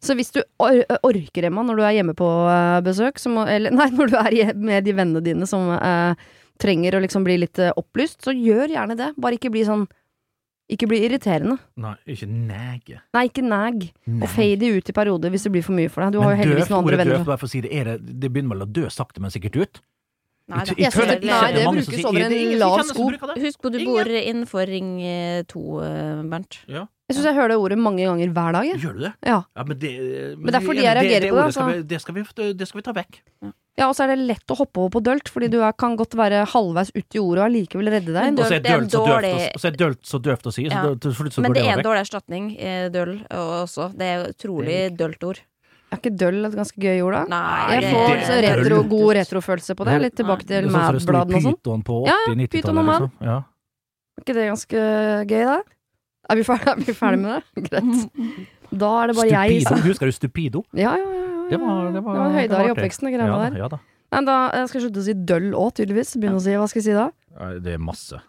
Så hvis du or orker, Emma, når du er hjemme på eh, besøk, så må, eller <laughs> nei, når du er med de vennene dine som eh, trenger å liksom bli litt eh, opplyst, så gjør gjerne det. Bare ikke bli sånn Ikke bli irriterende. Nei, ikke neg. Nei, ikke neg. Og fade ut i perioder hvis det blir for mye for deg. Du har jo heldigvis noen andre venner. døvt, bare for å si det, er det, det begynner vel å dø sakte, men sikkert ut? Nei, Jeg- da. jeg Jeg det- nei, det brukes over er en lav sko. Husk på du bor innenfor ring eh, to, eh, Bernt. Ja. Jeg syns jeg hører det ordet mange ganger hver dag. jeg. Gjør du det? Ja. Ja, men det, Men det er fordi jeg reagerer det, på det, skal altså. vi, det, skal vi, det skal vi ta vekk. ja, og så er det lett å hoppe over på dølt, fordi du er, kan godt være halvveis uti ordet og allikevel redde deg. Men Og så er Dølt er dølt så døvt, å- og så er dølt så døvt å si, så Ja. til slutt så Men går det det er en dårlig erstatning, eh, døll også. Det er utrolig dølt ord. Er ikke døll et ganske gøy ord, da? Nei, Jeg får det- så det- retro, god retrofølelse på det. Litt tilbake er til sånn Mad-bladene og sånn. På pyton 80-90-tallet. Og Mad. Liksom. Ja. Er ikke det ganske gøy, da? Er vi ferdig, er ferdig med det? Greit. Da er det bare jeg Stupido. som Husker du Stupido? Ja, ja, ja. ja, Det var, det det var, var det i oppveksten, de Ja, greiene da, der. ja da. Nei, da jeg skal jeg slutte å si døll òg, tydeligvis. Begynne å si Hva skal jeg si da? Det er masse.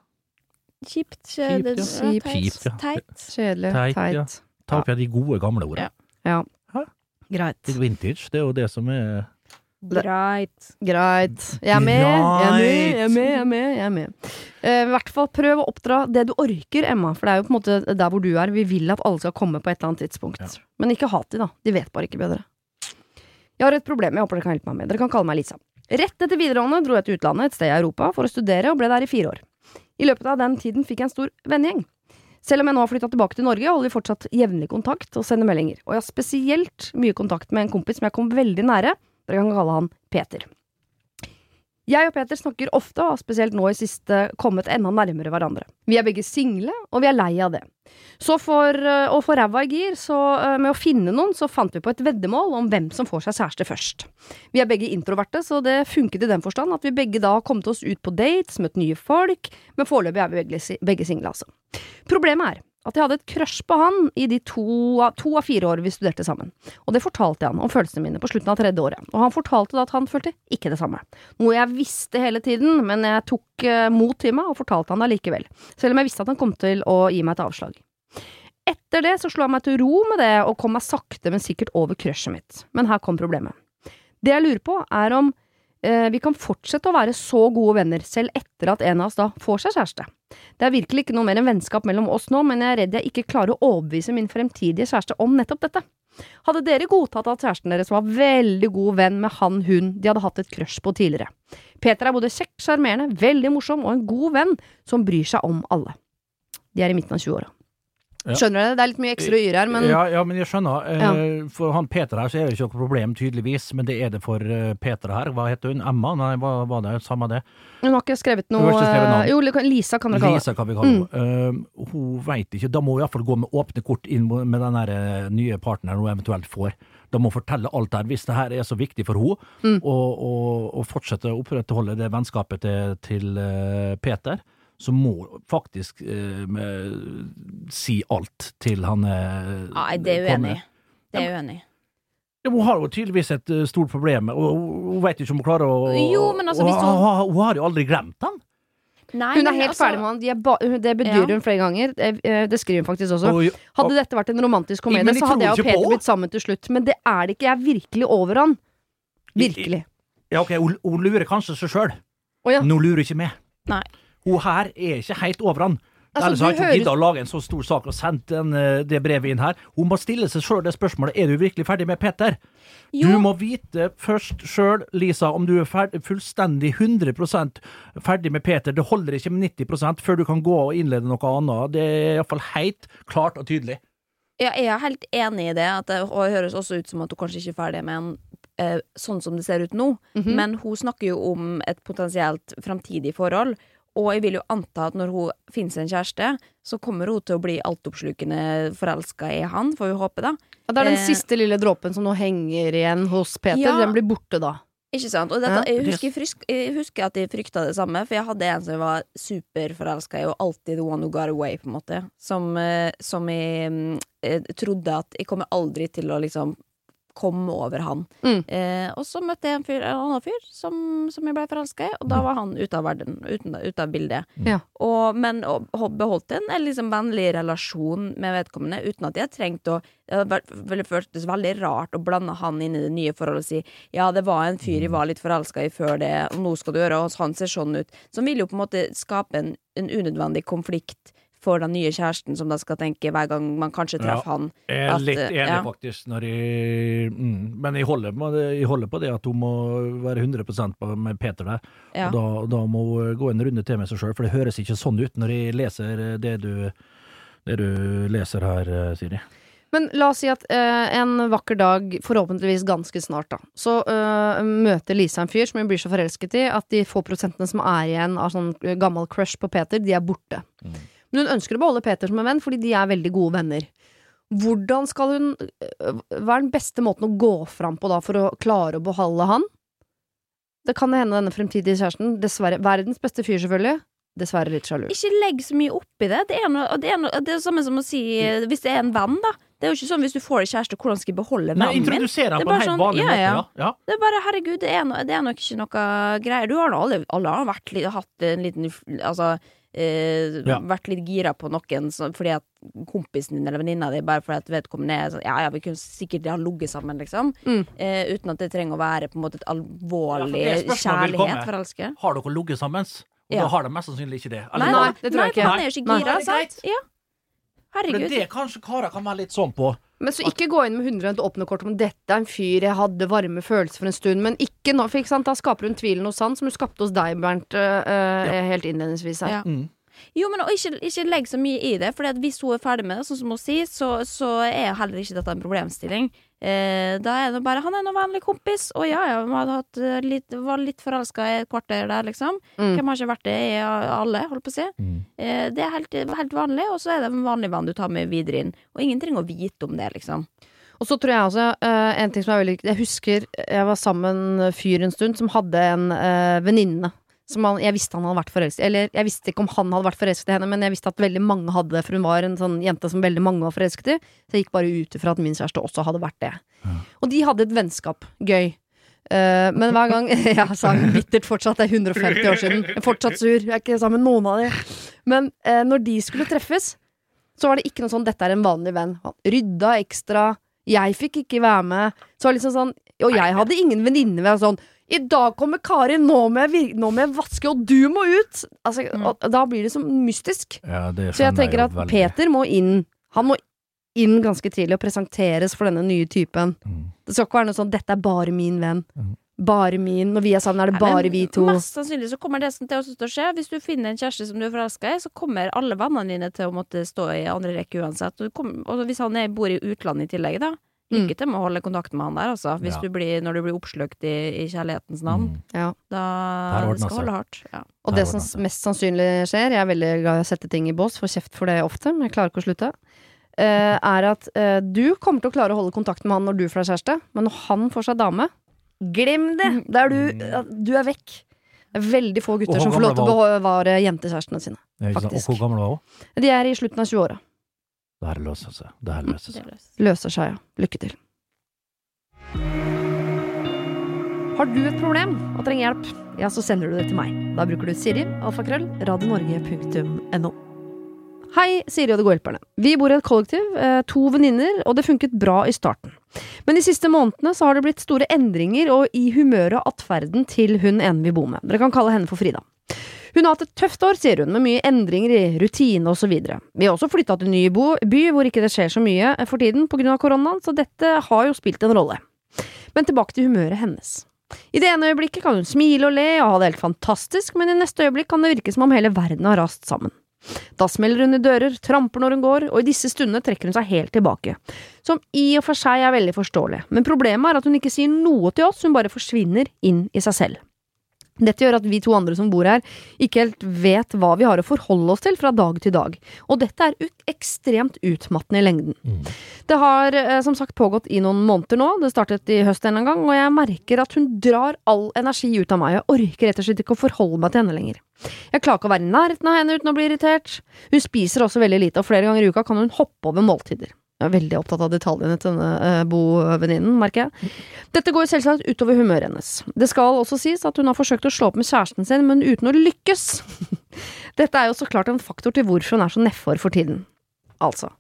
Kjipt. Kjipt. Kjipt. teit, Kjipt. Teit. Kjedelig. Teit, Teit. ja. Ta opp igjen de gode, gamle ordene. Ja. Greit. Litt vintage, det er jo det som er Greit. Greit. Jeg er med, jeg er med, jeg er med. Jeg er med, jeg er med. Eh, I hvert fall prøv å oppdra det du orker, Emma. For det er jo på en måte der hvor du er. Vi vil at alle skal komme på et eller annet tidspunkt. Ja. Men ikke hat de, da. De vet bare ikke bedre. Jeg har et problem jeg håper dere kan hjelpe meg med. Dere kan kalle meg Lisa. Rett etter videregående dro jeg til utlandet, et sted i Europa, for å studere, og ble der i fire år. I løpet av den tiden fikk jeg en stor vennegjeng. Selv om jeg nå har flytta tilbake til Norge, holder vi fortsatt jevnlig kontakt og sender meldinger. Og jeg har spesielt mye kontakt med en kompis som jeg kom veldig nære. Dere kan kalle han Peter. Jeg og Peter snakker ofte, og har spesielt nå i siste kommet enda nærmere hverandre. Vi er begge single, og vi er lei av det. Så for øh, å få ræva i gir, så øh, med å finne noen, så fant vi på et veddemål om hvem som får seg kjæreste først. Vi er begge introverte, så det funket i den forstand at vi begge da har kommet oss ut på dates, møtt nye folk, men foreløpig er vi begge single, altså. Problemet er at jeg hadde et crush på han i de to, to av fire år vi studerte sammen. Og det fortalte jeg han om følelsene mine på slutten av tredje året, og han fortalte da at han følte ikke det samme. Noe jeg visste hele tiden, men jeg tok eh, mot til meg og fortalte han allikevel, selv om jeg visste at han kom til å gi meg et avslag. Etter det så slo jeg meg til ro med det og kom meg sakte, men sikkert over crushet mitt. Men her kom problemet. Det jeg lurer på, er om vi kan fortsette å være så gode venner selv etter at en av oss da får seg kjæreste. Det er virkelig ikke noe mer enn vennskap mellom oss nå, men jeg er redd jeg ikke klarer å overbevise min fremtidige kjæreste om nettopp dette. Hadde dere godtatt at kjæresten deres var veldig god venn med han hun de hadde hatt et crush på tidligere? Peter er både kjekk, sjarmerende, veldig morsom og en god venn som bryr seg om alle. De er i midten av 20-åra. Skjønner du Det Det er litt mye ekstra yr her, men ja, ja, men jeg skjønner. Ja. For han Peter her så er det ikke noe problem, tydeligvis. Men det er det for eh, Peter her. Hva heter hun? Emma? Nei, hva var det? Samme det. hun har ikke skrevet noe ikke skrevet eh, Jo, Lisa kan dere kalle. Lisa, kan vi kalle henne. uh, hun veit ikke. Da må hun iallfall gå med åpne kort inn med den der, eh, nye partneren hun eventuelt får. Da må hun fortelle alt der, hvis det her er så viktig for henne, Mm. og, og, og fortsette å opprettholde det vennskapet til, til eh, Peter. Så må faktisk eh, med, si alt til han eh, Nei, det er uenig. Det er uenig. Ja, hun har jo tydeligvis et eh, stort problem, og hun- veit ikke om hun klarer å Jo, men altså, hvis hun, hun- hun, hun har jo aldri glemt han. Nei, Hun er helt altså- ferdig med han. De er ba det bedyrer Ja. hun flere ganger. Det, eh, det skriver hun faktisk også. Og, Hadde dette vært en romantisk komedie, så hadde jeg og Peter på. blitt sammen til slutt. Men det er det ikke. Jeg er virkelig over han. Virkelig. ja, ok, hun, lurer kanskje seg sjøl. Oh, ja. Men hun lurer ikke med. Nei. Hun her er ikke helt over han. Altså, Ellers har ikke hører- giddet å lage en så stor sak og sendt den, eh, det brevet inn her. Hun må stille seg sjøl det spørsmålet Er du virkelig ferdig med Peter. Jo. Du må vite først sjøl, Lisa, om du er ferdig, fullstendig 100% ferdig med Peter. Det holder ikke med 90% før du kan gå og innlede noe annet. Det er iallfall helt klart og tydelig. Ja, jeg er helt enig i det, at det, og det høres også ut som at hun kanskje ikke er ferdig med en eh, sånn som det ser ut nå. Mhm. Men hun snakker jo om et potensielt framtidig forhold. Og jeg vil jo anta at når hun finner seg en kjæreste, så kommer hun til å bli altoppslukende forelska i han, får vi håpe, da. Ja, det er den Eh, siste lille dråpen som nå henger igjen hos Peter. Ja. Den blir borte da. Ikke sant? Og dette, jeg, husker, frisk, jeg husker at jeg frykta det samme, for jeg hadde en som jeg var superforelska i, og alltid the one who got away, på en måte. Som, eh, som jeg mm, eh, trodde at jeg kommer aldri til å liksom komme over han. Mm. Eh, og så møtte jeg en, fyr, en annen fyr som, som jeg ble forelska i, og da var han ute av verden, uten, ute av bildet. Ja. Og, men og, beholdt en, en liksom vennlig relasjon med vedkommende, uten at jeg trengte å Det føltes veldig rart å blande han inn i det nye forholdet og si ja, det var en fyr jeg var litt forelska i før det, og nå skal du gjøre, og han ser sånn ut. Som vil jo på en måte skape en, en unødvendig konflikt for den nye kjæresten, som da skal tenke hver gang man kanskje treffer han. Jeg er At, litt eh, enig, ja. faktisk. Når jeg, mm, men jeg holder, på det, jeg holder på det at hun må være 100% med Peter der. Ja. Og da, da må hun gå en runde til med seg sjøl, for det høres ikke sånn ut når jeg leser det du, det du leser her, Siri. Men la oss si at eh, en vakker dag, forhåpentligvis ganske snart, da, så eh, møter Lisa en fyr som hun blir så forelsket i at de få prosentene som er igjen av sånn eh, gammel crush på Peter, de er borte. Men hun ønsker å beholde Peter som en venn, fordi de er veldig gode venner. Hvordan skal hun eh, Hva er den beste måten å gå fram på da for å klare å beholde han? Det kan hende denne fremtidige kjæresten, dessverre verdens beste fyr selvfølgelig, dessverre litt sjalu. Ikke legg så mye opp i det. Det er, noe, det, er noe, det er samme som å si eh, hvis det er en venn, da. Det er jo ikke sånn hvis du får deg kjæreste, hvordan skal jeg beholde vennen min? introdusere Det han på en helt sånn, vanlig ja, måte. ja. Ja. Ja. Det er bare, herregud, det er, no, det er nok ikke noe greier. Du har nå alle, alle har vært hatt en liten Altså eh, Ja. vært litt gira på noen så, fordi at kompisen din eller venninna di bare fordi at vedkommende er sånn Ja, ja, vi kunne sikkert ha ligget sammen, liksom. Mm. Eh, uten at det trenger å være på en måte et alvorlig Ja, for kjærlighet forelske. Har dere ligget sammen? Og Ja. da har de mest sannsynlig ikke det. Nei, nei, det tror jeg ikke. Han er jo ikke gira, Nei, sant? Ja. Men Herregud. det kanskje karer kan være litt sånn på. Men så ikke gå inn med 100 åpne kort om dette er en fyr jeg hadde varme følelser for en stund, men ikke nå, for ikke sant, da skaper hun tvilen hos han, som hun skapte hos deg, Bernt, øh, ja. helt innledningsvis her. Ja. Mm. Jo, men og ikke, ikke legg så mye i det, for hvis hun er ferdig med det, sånn som hun sier, så, så er heller ikke dette en problemstilling. Eh, da er det bare 'han er en vanlig kompis', og ja ja, vi hadde hatt eh, litt, var litt forelska i et kvarter der, liksom. Mm. Hvem har ikke vært det i alle, holdt på å si. Mm. Eh, det er helt, helt vanlig, og så er det en vanlig venn du tar med videre inn. Og ingen trenger å vite om det, liksom. Og så tror jeg også eh, en ting som er veldig Jeg husker jeg var sammen med en fyr en stund som hadde en uh, venninne. Som han, jeg visste han hadde vært forelsket Eller jeg visste ikke om han hadde vært forelsket i henne, men jeg visste at veldig mange hadde det, for hun var en sånn jente som veldig mange var forelsket i. Så jeg gikk bare ut ifra at min kjæreste også hadde vært det. Ja. Og de hadde et vennskap. Gøy. Uh, men hver gang <laughs> Jeg sa hun bittert fortsatt. Det er 150 år siden. Jeg er fortsatt sur. Jeg er ikke sammen med noen av de. Men uh, når de skulle treffes, så var det ikke noe sånn 'dette er en vanlig venn'. Han rydda ekstra. Jeg fikk ikke være med. Så var det liksom sånn Og jeg hadde ingen venninner sånn i dag kommer Kari, nå må jeg, nå må jeg vaske, og du må ut! Altså, Mm. og da blir det så mystisk. Ja, det Så jeg tenker at veldig. Peter må inn. Han må inn ganske tidlig og presenteres for denne nye typen. Mm. Det skal ikke være noe sånn 'dette er bare min venn'. Mm. Bare min. Når vi er sammen, er det Nei, bare men vi to. Mest sannsynlig så kommer det som til å skje. Hvis du finner en kjæreste som du er forelska i, så kommer alle vennene dine til å måtte stå i andre rekke uansett. Og, kommer- og hvis han er, bor i utlandet i tillegg, da. Mm. Lykke til med å holde kontakt med han der, altså. Hvis Ja. du blir, når du blir oppslukt i, i kjærlighetens navn. Mm. Ja. Da det skal du holde hardt. Ja. Og det som altså. mest sannsynlig skjer, jeg er veldig glad i å sette ting i bås, får kjeft for det ofte, men jeg klarer ikke å slutte, eh, er at eh, du kommer til å klare å holde kontakt med han når du får deg kjæreste, men når han får seg dame, glem det! det er du, du er vekk. Det er veldig få gutter som får lov til å bevare jentekjærestene sine. Faktisk. Og hvor gammel var hun? De er i slutten av 20-åra. Det her løser seg. Det her løser seg. er. Løser seg, ja. Lykke til. Har du et problem og trenger hjelp, ja, så sender du det til meg. Da bruker du Siri, alfakrøll, radionorge.no. Hei, Siri og de gode hjelperne. Vi bor i et kollektiv, eh, to venninner, og det funket bra i starten. Men de siste månedene så har det blitt store endringer og i humøret og atferden til hun ene vi bor med. Dere kan kalle henne for Frida. Hun har hatt et tøft år, sier hun, med mye endringer i rutine osv. Vi har også flytta til ny by hvor ikke det skjer så mye for tiden pga. koronaen, så dette har jo spilt en rolle. Men tilbake til humøret hennes. I det ene øyeblikket kan hun smile og le og ha det helt fantastisk, men i neste øyeblikk kan det virke som om hele verden har rast sammen. Da smeller hun i dører, tramper når hun går, og i disse stundene trekker hun seg helt tilbake. Som i og for seg er veldig forståelig, men problemet er at hun ikke sier noe til oss, hun bare forsvinner inn i seg selv. Dette gjør at vi to andre som bor her, ikke helt vet hva vi har å forholde oss til fra dag til dag, og dette er ut ekstremt utmattende i lengden. Mm. Det har eh, som sagt pågått i noen måneder nå, det startet i høst en gang, og jeg merker at hun drar all energi ut av meg, jeg orker rett og slett ikke å forholde meg til henne lenger. Jeg klarer ikke å være i nærheten av henne uten å bli irritert. Hun spiser også veldig lite, og flere ganger i uka kan hun hoppe over måltider. Jeg er veldig opptatt av detaljene til denne eh, bovenninnen, merker jeg. Dette går selvsagt utover humøret hennes. Det skal også sies at hun har forsøkt å slå opp med kjæresten sin, men uten å lykkes. <laughs> Dette er jo så klart en faktor til hvorfor hun er så nedfor for tiden. Altså.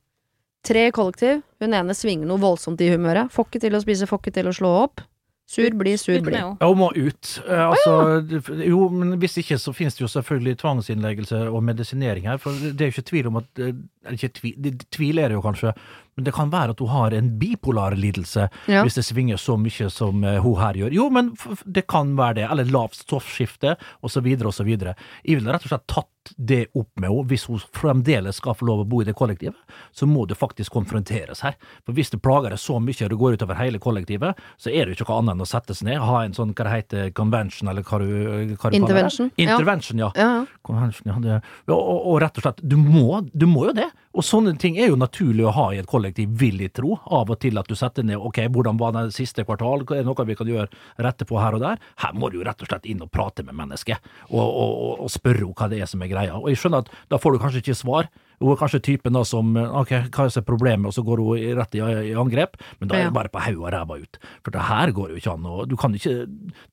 Tre i kollektiv, hun ene svinger noe voldsomt i humøret. Får ikke til å spise, får ikke til å slå opp. Sur blir, sur bli. blir. Ja, hun må ut. Eh, altså, jo, men hvis ikke så finnes det jo selvfølgelig tvangsinnleggelse og medisinering her. For det er jo ikke tvil om at eh, ikke tvi, det, tviler jeg jo kanskje, men det kan være at hun har en bipolar lidelse Ja. hvis det svinger så mye som eh, hun her gjør. Jo, men det kan være det. Eller lavt stoffskifte, osv., osv. Jeg ville rett og slett tatt det opp med henne. Hvis hun fremdeles skal få lov å bo i det kollektivet, så må det faktisk konfronteres her. For hvis det plager deg så mye og det går utover hele kollektivet, så er det jo ikke noe annet enn å sette seg ned, ha en sånn hva det heter, convention, eller hva du, hva du. Intervention. Intervention, ja. Ja. Convention, ja, det, ja og, og rett og slett, du må, du må jo det. Og sånne ting er jo naturlig å ha i et kollektiv, vil jeg tro. Av og til at du setter ned ok, hvordan var det siste kvartal, er det noe vi kan gjøre rette på her og der? Her må du jo rett og slett inn og prate med mennesket, og, og, og, spørre henne hva det er som er greia. Og jeg skjønner at da får du kanskje ikke svar. Hun er kanskje typen da som ok, hva er problemet, og så går hun rett i, i angrep, men da er det bare på hodet og ræva ut. For det her går jo ikke an, og du kan ikke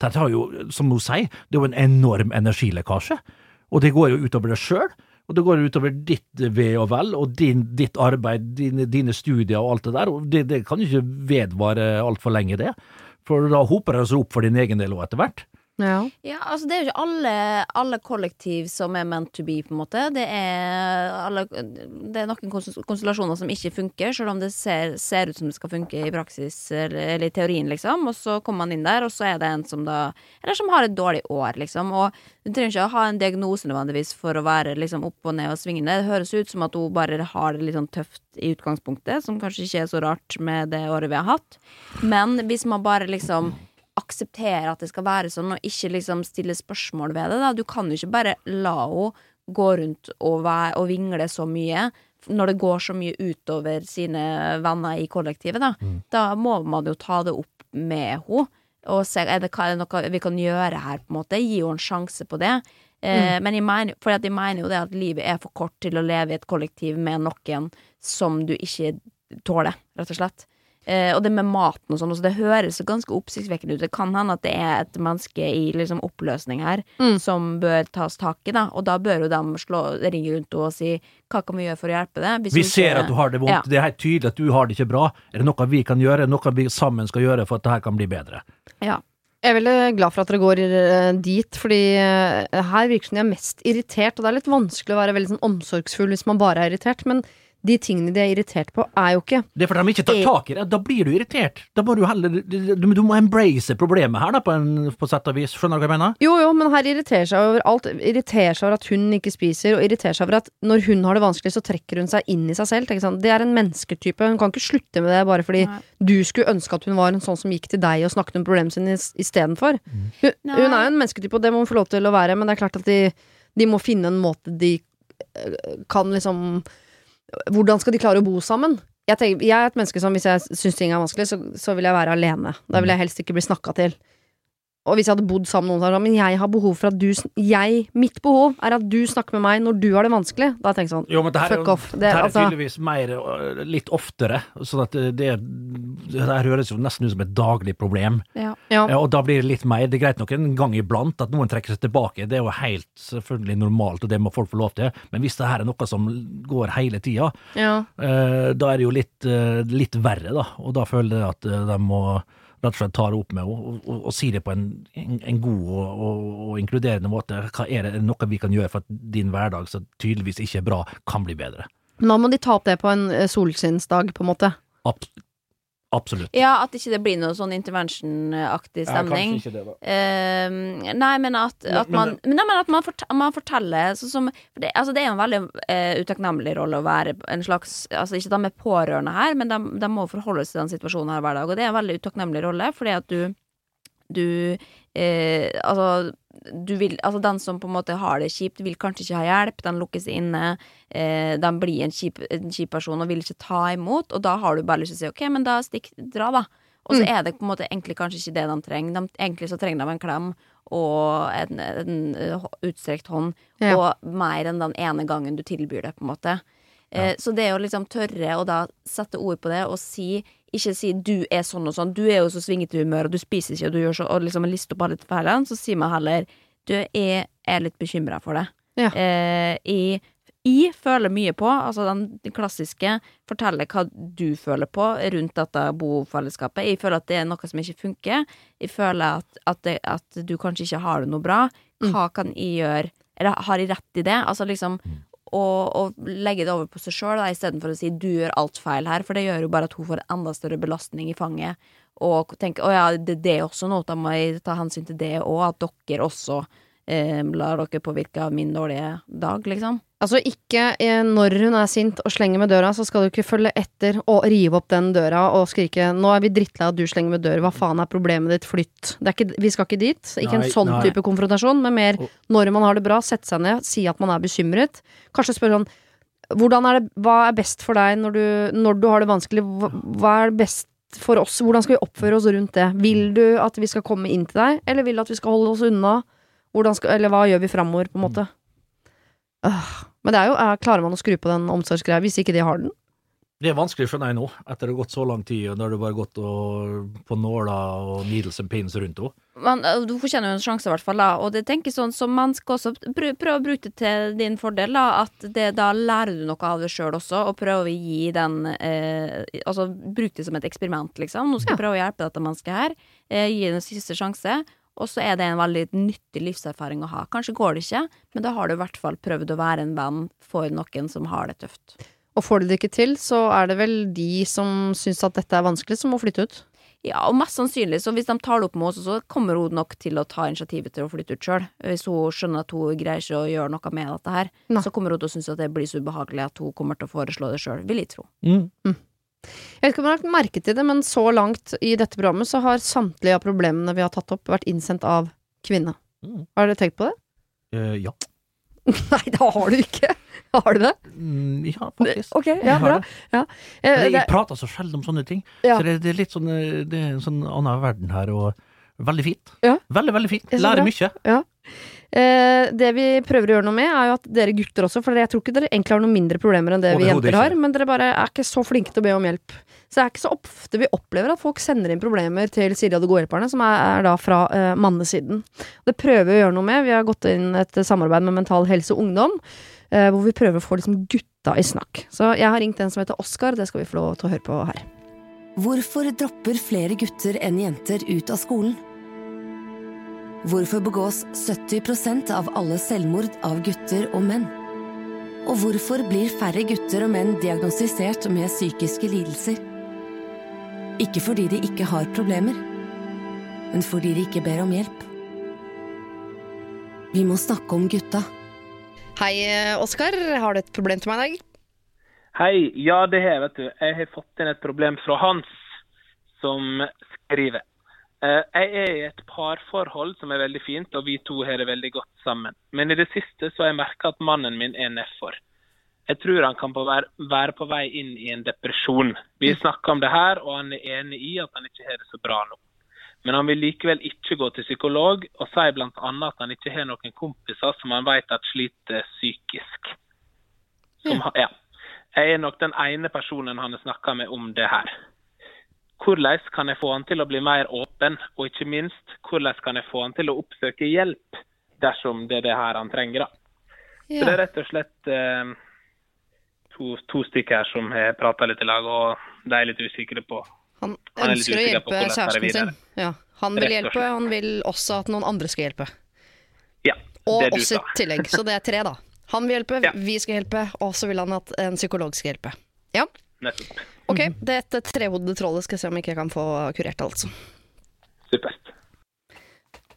Dette har jo, som hun sier, det er jo en enorm energilekkasje. Og det går jo utover deg sjøl, og det går utover ditt ve og vel, og din, ditt arbeid, dine, dine studier og alt det der. Og det, det kan jo ikke vedvare altfor lenge, det. For da hoper det seg opp for din egen del òg, etter hvert. Ja. Ja, altså det er jo ikke alle, alle kollektiv som er meant to be, på en måte. Det er, alle, det er noen konstellasjoner som ikke funker, selv om det ser, ser ut som det skal funke i praksis, eller, i teorien, liksom. Og så kommer man inn der, og så er det en som da Eller som har et dårlig år, liksom. Og du trenger ikke å ha en diagnose nødvendigvis for å være liksom opp og ned og svingende. Det høres ut som at hun bare har det litt sånn tøft i utgangspunktet, som kanskje ikke er så rart med det året vi har hatt. Men hvis man bare liksom akseptere at det skal være sånn, og ikke liksom stille spørsmål ved det. Da. Du kan jo ikke bare la henne gå rundt og, være, og vingle så mye når det går så mye utover sine venner i kollektivet. Da, da må man jo ta det opp med henne. Og se er det, er det noe vi kan gjøre her, på en måte. Gi henne en sjanse på det. Eh, Men jeg mener, for jeg mener jo det at livet er for kort til å leve i et kollektiv med noen som du ikke tåler, rett og slett. Eh, og det med maten og sånn, også, det høres ganske oppsiktsvekkende ut. Det kan hende at det er et menneske i liksom, oppløsning her Mm. som bør tas tak i, da. Og da bør jo de slå, ringe rundt henne og si hva kan vi gjøre for å hjelpe deg? Vi ikke, ser at du har det vondt. Ja. Det er helt tydelig at du har det ikke bra. Er det noe vi kan gjøre, noe vi sammen skal gjøre for at dette kan bli bedre? Ja. Jeg er veldig glad for at dere går eh, dit, fordi eh, her virker det som de er mest irritert, og det er litt vanskelig å være veldig sånn omsorgsfull hvis man bare er irritert, men de tingene de er irritert på, er jo ikke Det er fordi de ikke tar tak i det. Da blir du irritert. Da må du heller Du, du må embrace problemet her, da, på, en, på sett og vis. Skjønner du hva jeg mener? Jo, jo, men her irriterer seg over alt. Irriterer seg over at hun ikke spiser, og irriterer seg over at når hun har det vanskelig, så trekker hun seg inn i seg selv. sånn. Det er en mennesketype. Hun kan ikke slutte med det bare fordi Nei. du skulle ønske at hun var en sånn som gikk til deg og snakket om problemene sine istedenfor. Mm. Hun, Nei. hun er jo en mennesketype, og det må hun få lov til å være, men det er klart at de, de må finne en måte de eh, kan liksom Hvordan skal de klare å bo sammen? Jeg, tenker, jeg er et menneske som hvis jeg syns ting er vanskelig, så, så vil jeg være alene. Da vil jeg helst ikke bli snakka til. Og hvis jeg hadde bodd sammen med noen som sa men jeg har behov for at du jeg, Mitt behov er at du snakker med meg når du har det vanskelig. Da tenker jeg sånn Jo, men det her, er Fuck off. Det- det her er altså- tydeligvis mer øh, litt oftere. Sånn at det, det, det her høres jo nesten ut som et daglig problem. Ja. ja. Og da blir det litt mer. Det er greit nok en gang iblant at noen trekker seg tilbake. Det er jo helt selvfølgelig normalt, og det må folk få lov til. Men hvis det her er noe som går hele tida, ja. eh, da er det jo litt, litt verre, da. Og da føler jeg at de må rett og slett tar opp med henne og, og, og sier det på en, en, en god og, og, inkluderende måte. Hva er det noe vi kan gjøre for at din hverdag, som tydeligvis ikke er bra, kan bli bedre? Men da må de ta opp det på en eh, solskinnsdag, på en måte. Abs absolutt. ja, at ikke det blir noe sånn intervention-aktig stemning. Ja, kanskje ikke det, da. Uh, nei, men at, at Men- man, men, nei, men at man, fort, man forteller sånn som for det, altså det er jo en veldig uh, utakknemlig rolle å være en slags Altså Ikke de er pårørende her, men de, de må forholde seg til den situasjonen her hver dag. Og det er en veldig utakknemlig rolle, fordi at du Du eh, Altså vil, altså Den som på en måte har det kjipt, vil kanskje ikke ha hjelp. Den lukker seg inne. Eh, den blir en kjip, en kjip person og vil ikke ta imot. Og da har du bare lyst til å si OK, men da stikk, dra, da. Og så Mm. er det på en måte egentlig kanskje ikke det de trenger. De, egentlig så trenger de en klem og en, en eh, utstrekt hånd, Ja. og mer enn den ene gangen du tilbyr det, på en måte. Eh, så det å liksom tørre å da sette ord på det og si ikke si 'du er sånn og sånn', 'du er jo så svingete i humør, og du spiser ikke', og du gjør så Og liksom liste opp alle feilene, så sier man heller 'du, er, er litt bekymra for det'. Ja. Eh, jeg, i føler mye på, altså den klassiske, forteller hva du føler på rundt dette bofellesskapet. Jeg føler at det er noe som ikke funker. Jeg føler at, at, det, at du kanskje ikke har det noe bra. Hva kan jeg gjøre? Eller har jeg rett i det? Altså liksom og, og legge det over på seg sjøl istedenfor å si 'du gjør alt feil her', for det gjør jo bare at hun får en enda større belastning i fanget. Og tenker 'å ja, det er også noe, da må jeg ta hensyn til det òg', at dere også eh, lar dere påvirke av min dårlige dag, liksom. Altså ikke eh, når hun er sint og slenger med døra, så skal du ikke følge etter og rive opp den døra og skrike 'nå er vi drittlei at du slenger med døra, hva faen er problemet ditt, flytt'. Det er ikke, vi skal ikke dit. Ikke Nei, en sånn nei. type konfrontasjon, men mer når man har det bra, sette seg ned, si at man er bekymret. Kanskje spørre sånn hvordan er det, Hva er best for deg når du, når du har det vanskelig? Hva, hva er best for oss? Hvordan skal vi oppføre oss rundt det? Vil du at vi skal komme inn til deg, eller vil du at vi skal holde oss unna? Hvordan skal, eller hva gjør vi framover, på en måte? Øh, men det er jo, er, klarer man å skru på den omsorgsgreia hvis ikke de har den? Det er vanskelig, skjønner jeg nå, etter det har gått så lang tid, og da har du bare gått og, på nåler og needles and pins rundt henne. Men du fortjener jo en sjanse, i hvert fall. da Og det tenker sånn som menneske også. Prøv, prøv å bruke det til din fordel. da At det, Da lærer du noe av det sjøl også, og prøv å gi den eh, Altså bruk det som et eksperiment, liksom. Nå skal jeg prøve å hjelpe dette mennesket her. Eh, gi det en siste sjanse. Og så er det en veldig nyttig livserfaring å ha. Kanskje går det ikke, men da har du i hvert fall prøvd å være en venn for noen som har det tøft. Og får du det ikke til, så er det vel de som syns at dette er vanskelig, som må flytte ut. Ja, og mest sannsynlig, så hvis de tar det opp med oss, så kommer hun nok til å ta initiativet til å flytte ut sjøl. Hvis hun skjønner at hun greier ikke å gjøre noe med dette her, Nei. så kommer hun til å synes at det blir så ubehagelig at hun kommer til å foreslå det sjøl, vil jeg tro. Mm. Jeg vet ikke om du har lagt merke til det, men så langt i dette programmet så har samtlige av problemene vi har tatt opp, vært innsendt av kvinne. Mm. Har dere tenkt på det? Uh, ja. <laughs> Nei, det har du ikke! Har du det? Mm, ja, faktisk. Ok, ja, Jeg bra. Ja. Eh, Men Jeg prater så sjelden om sånne ting. Ja. Så det, det er litt sånn eh, Det er en sånn annen verden her, og veldig fint. Ja. Veldig, veldig fint. Er Lærer mye. mye. Eh, det vi prøver å gjøre noe med, er jo at dere gutter også, for jeg tror ikke dere egentlig har noe mindre problemer enn det vi jenter har, men dere bare er ikke så flinke til å be om hjelp. Så det er ikke så ofte vi opplever at folk sender inn problemer til Siri og de gode hjelperne, som er, er da fra eh, mannesiden. Det prøver vi å gjøre noe med. Vi har gått inn et samarbeid med Mental Helse og Ungdom, eh, hvor vi prøver å få liksom gutta i snakk. Så jeg har ringt en som heter Oskar, det skal vi få lov til å høre på her. Hvorfor dropper flere gutter enn jenter ut av skolen? Hvorfor begås 70% av alle selvmord av gutter og menn? Og hvorfor blir færre gutter og menn diagnostisert med psykiske lidelser? Ikke fordi de ikke har problemer, men fordi de ikke ber om hjelp. Vi må snakke om gutta. Hei, eh, Oskar. Har du et problem til meg i dag? Hei, ja det har jeg, vet du. Jeg har fått inn et problem fra Hans, som skriver. Eh, Jeg er i et parforhold som er veldig fint, og vi to har det veldig godt sammen. Men i det siste så har jeg merka at mannen min er nedfor. Jeg tror han kan på være, være på vei inn i en depresjon. Vi snakker om det her, og han er enig i at han ikke har det så bra nå. Men han vil likevel ikke gå til psykolog, og sier bl.a. at han ikke har noen kompiser som han vet at sliter psykisk. Som, ja. Jeg er nok den ene personen han har snakka med om det her. Hvordan kan jeg få han til å bli mer åpen, og ikke minst, hvordan kan jeg få han til å oppsøke hjelp dersom det er det her han trenger? da. Så det er rett og slett eh, to, to stykker her som har prata litt i lag, og de er litt usikre på Han Han er ønsker å hjelpe kjæresten sin. Ja. Han vil hjelpe, og han vil også at noen andre skal hjelpe. Ja, Og oss i tillegg, så det er tre, da. Han vil hjelpe, Ja. vi skal hjelpe, og så vil han at en psykolog skal hjelpe. Ja, Nettopp. ok. Dette trehodede trollet skal jeg se om ikke jeg kan få kurert, altså. Supert.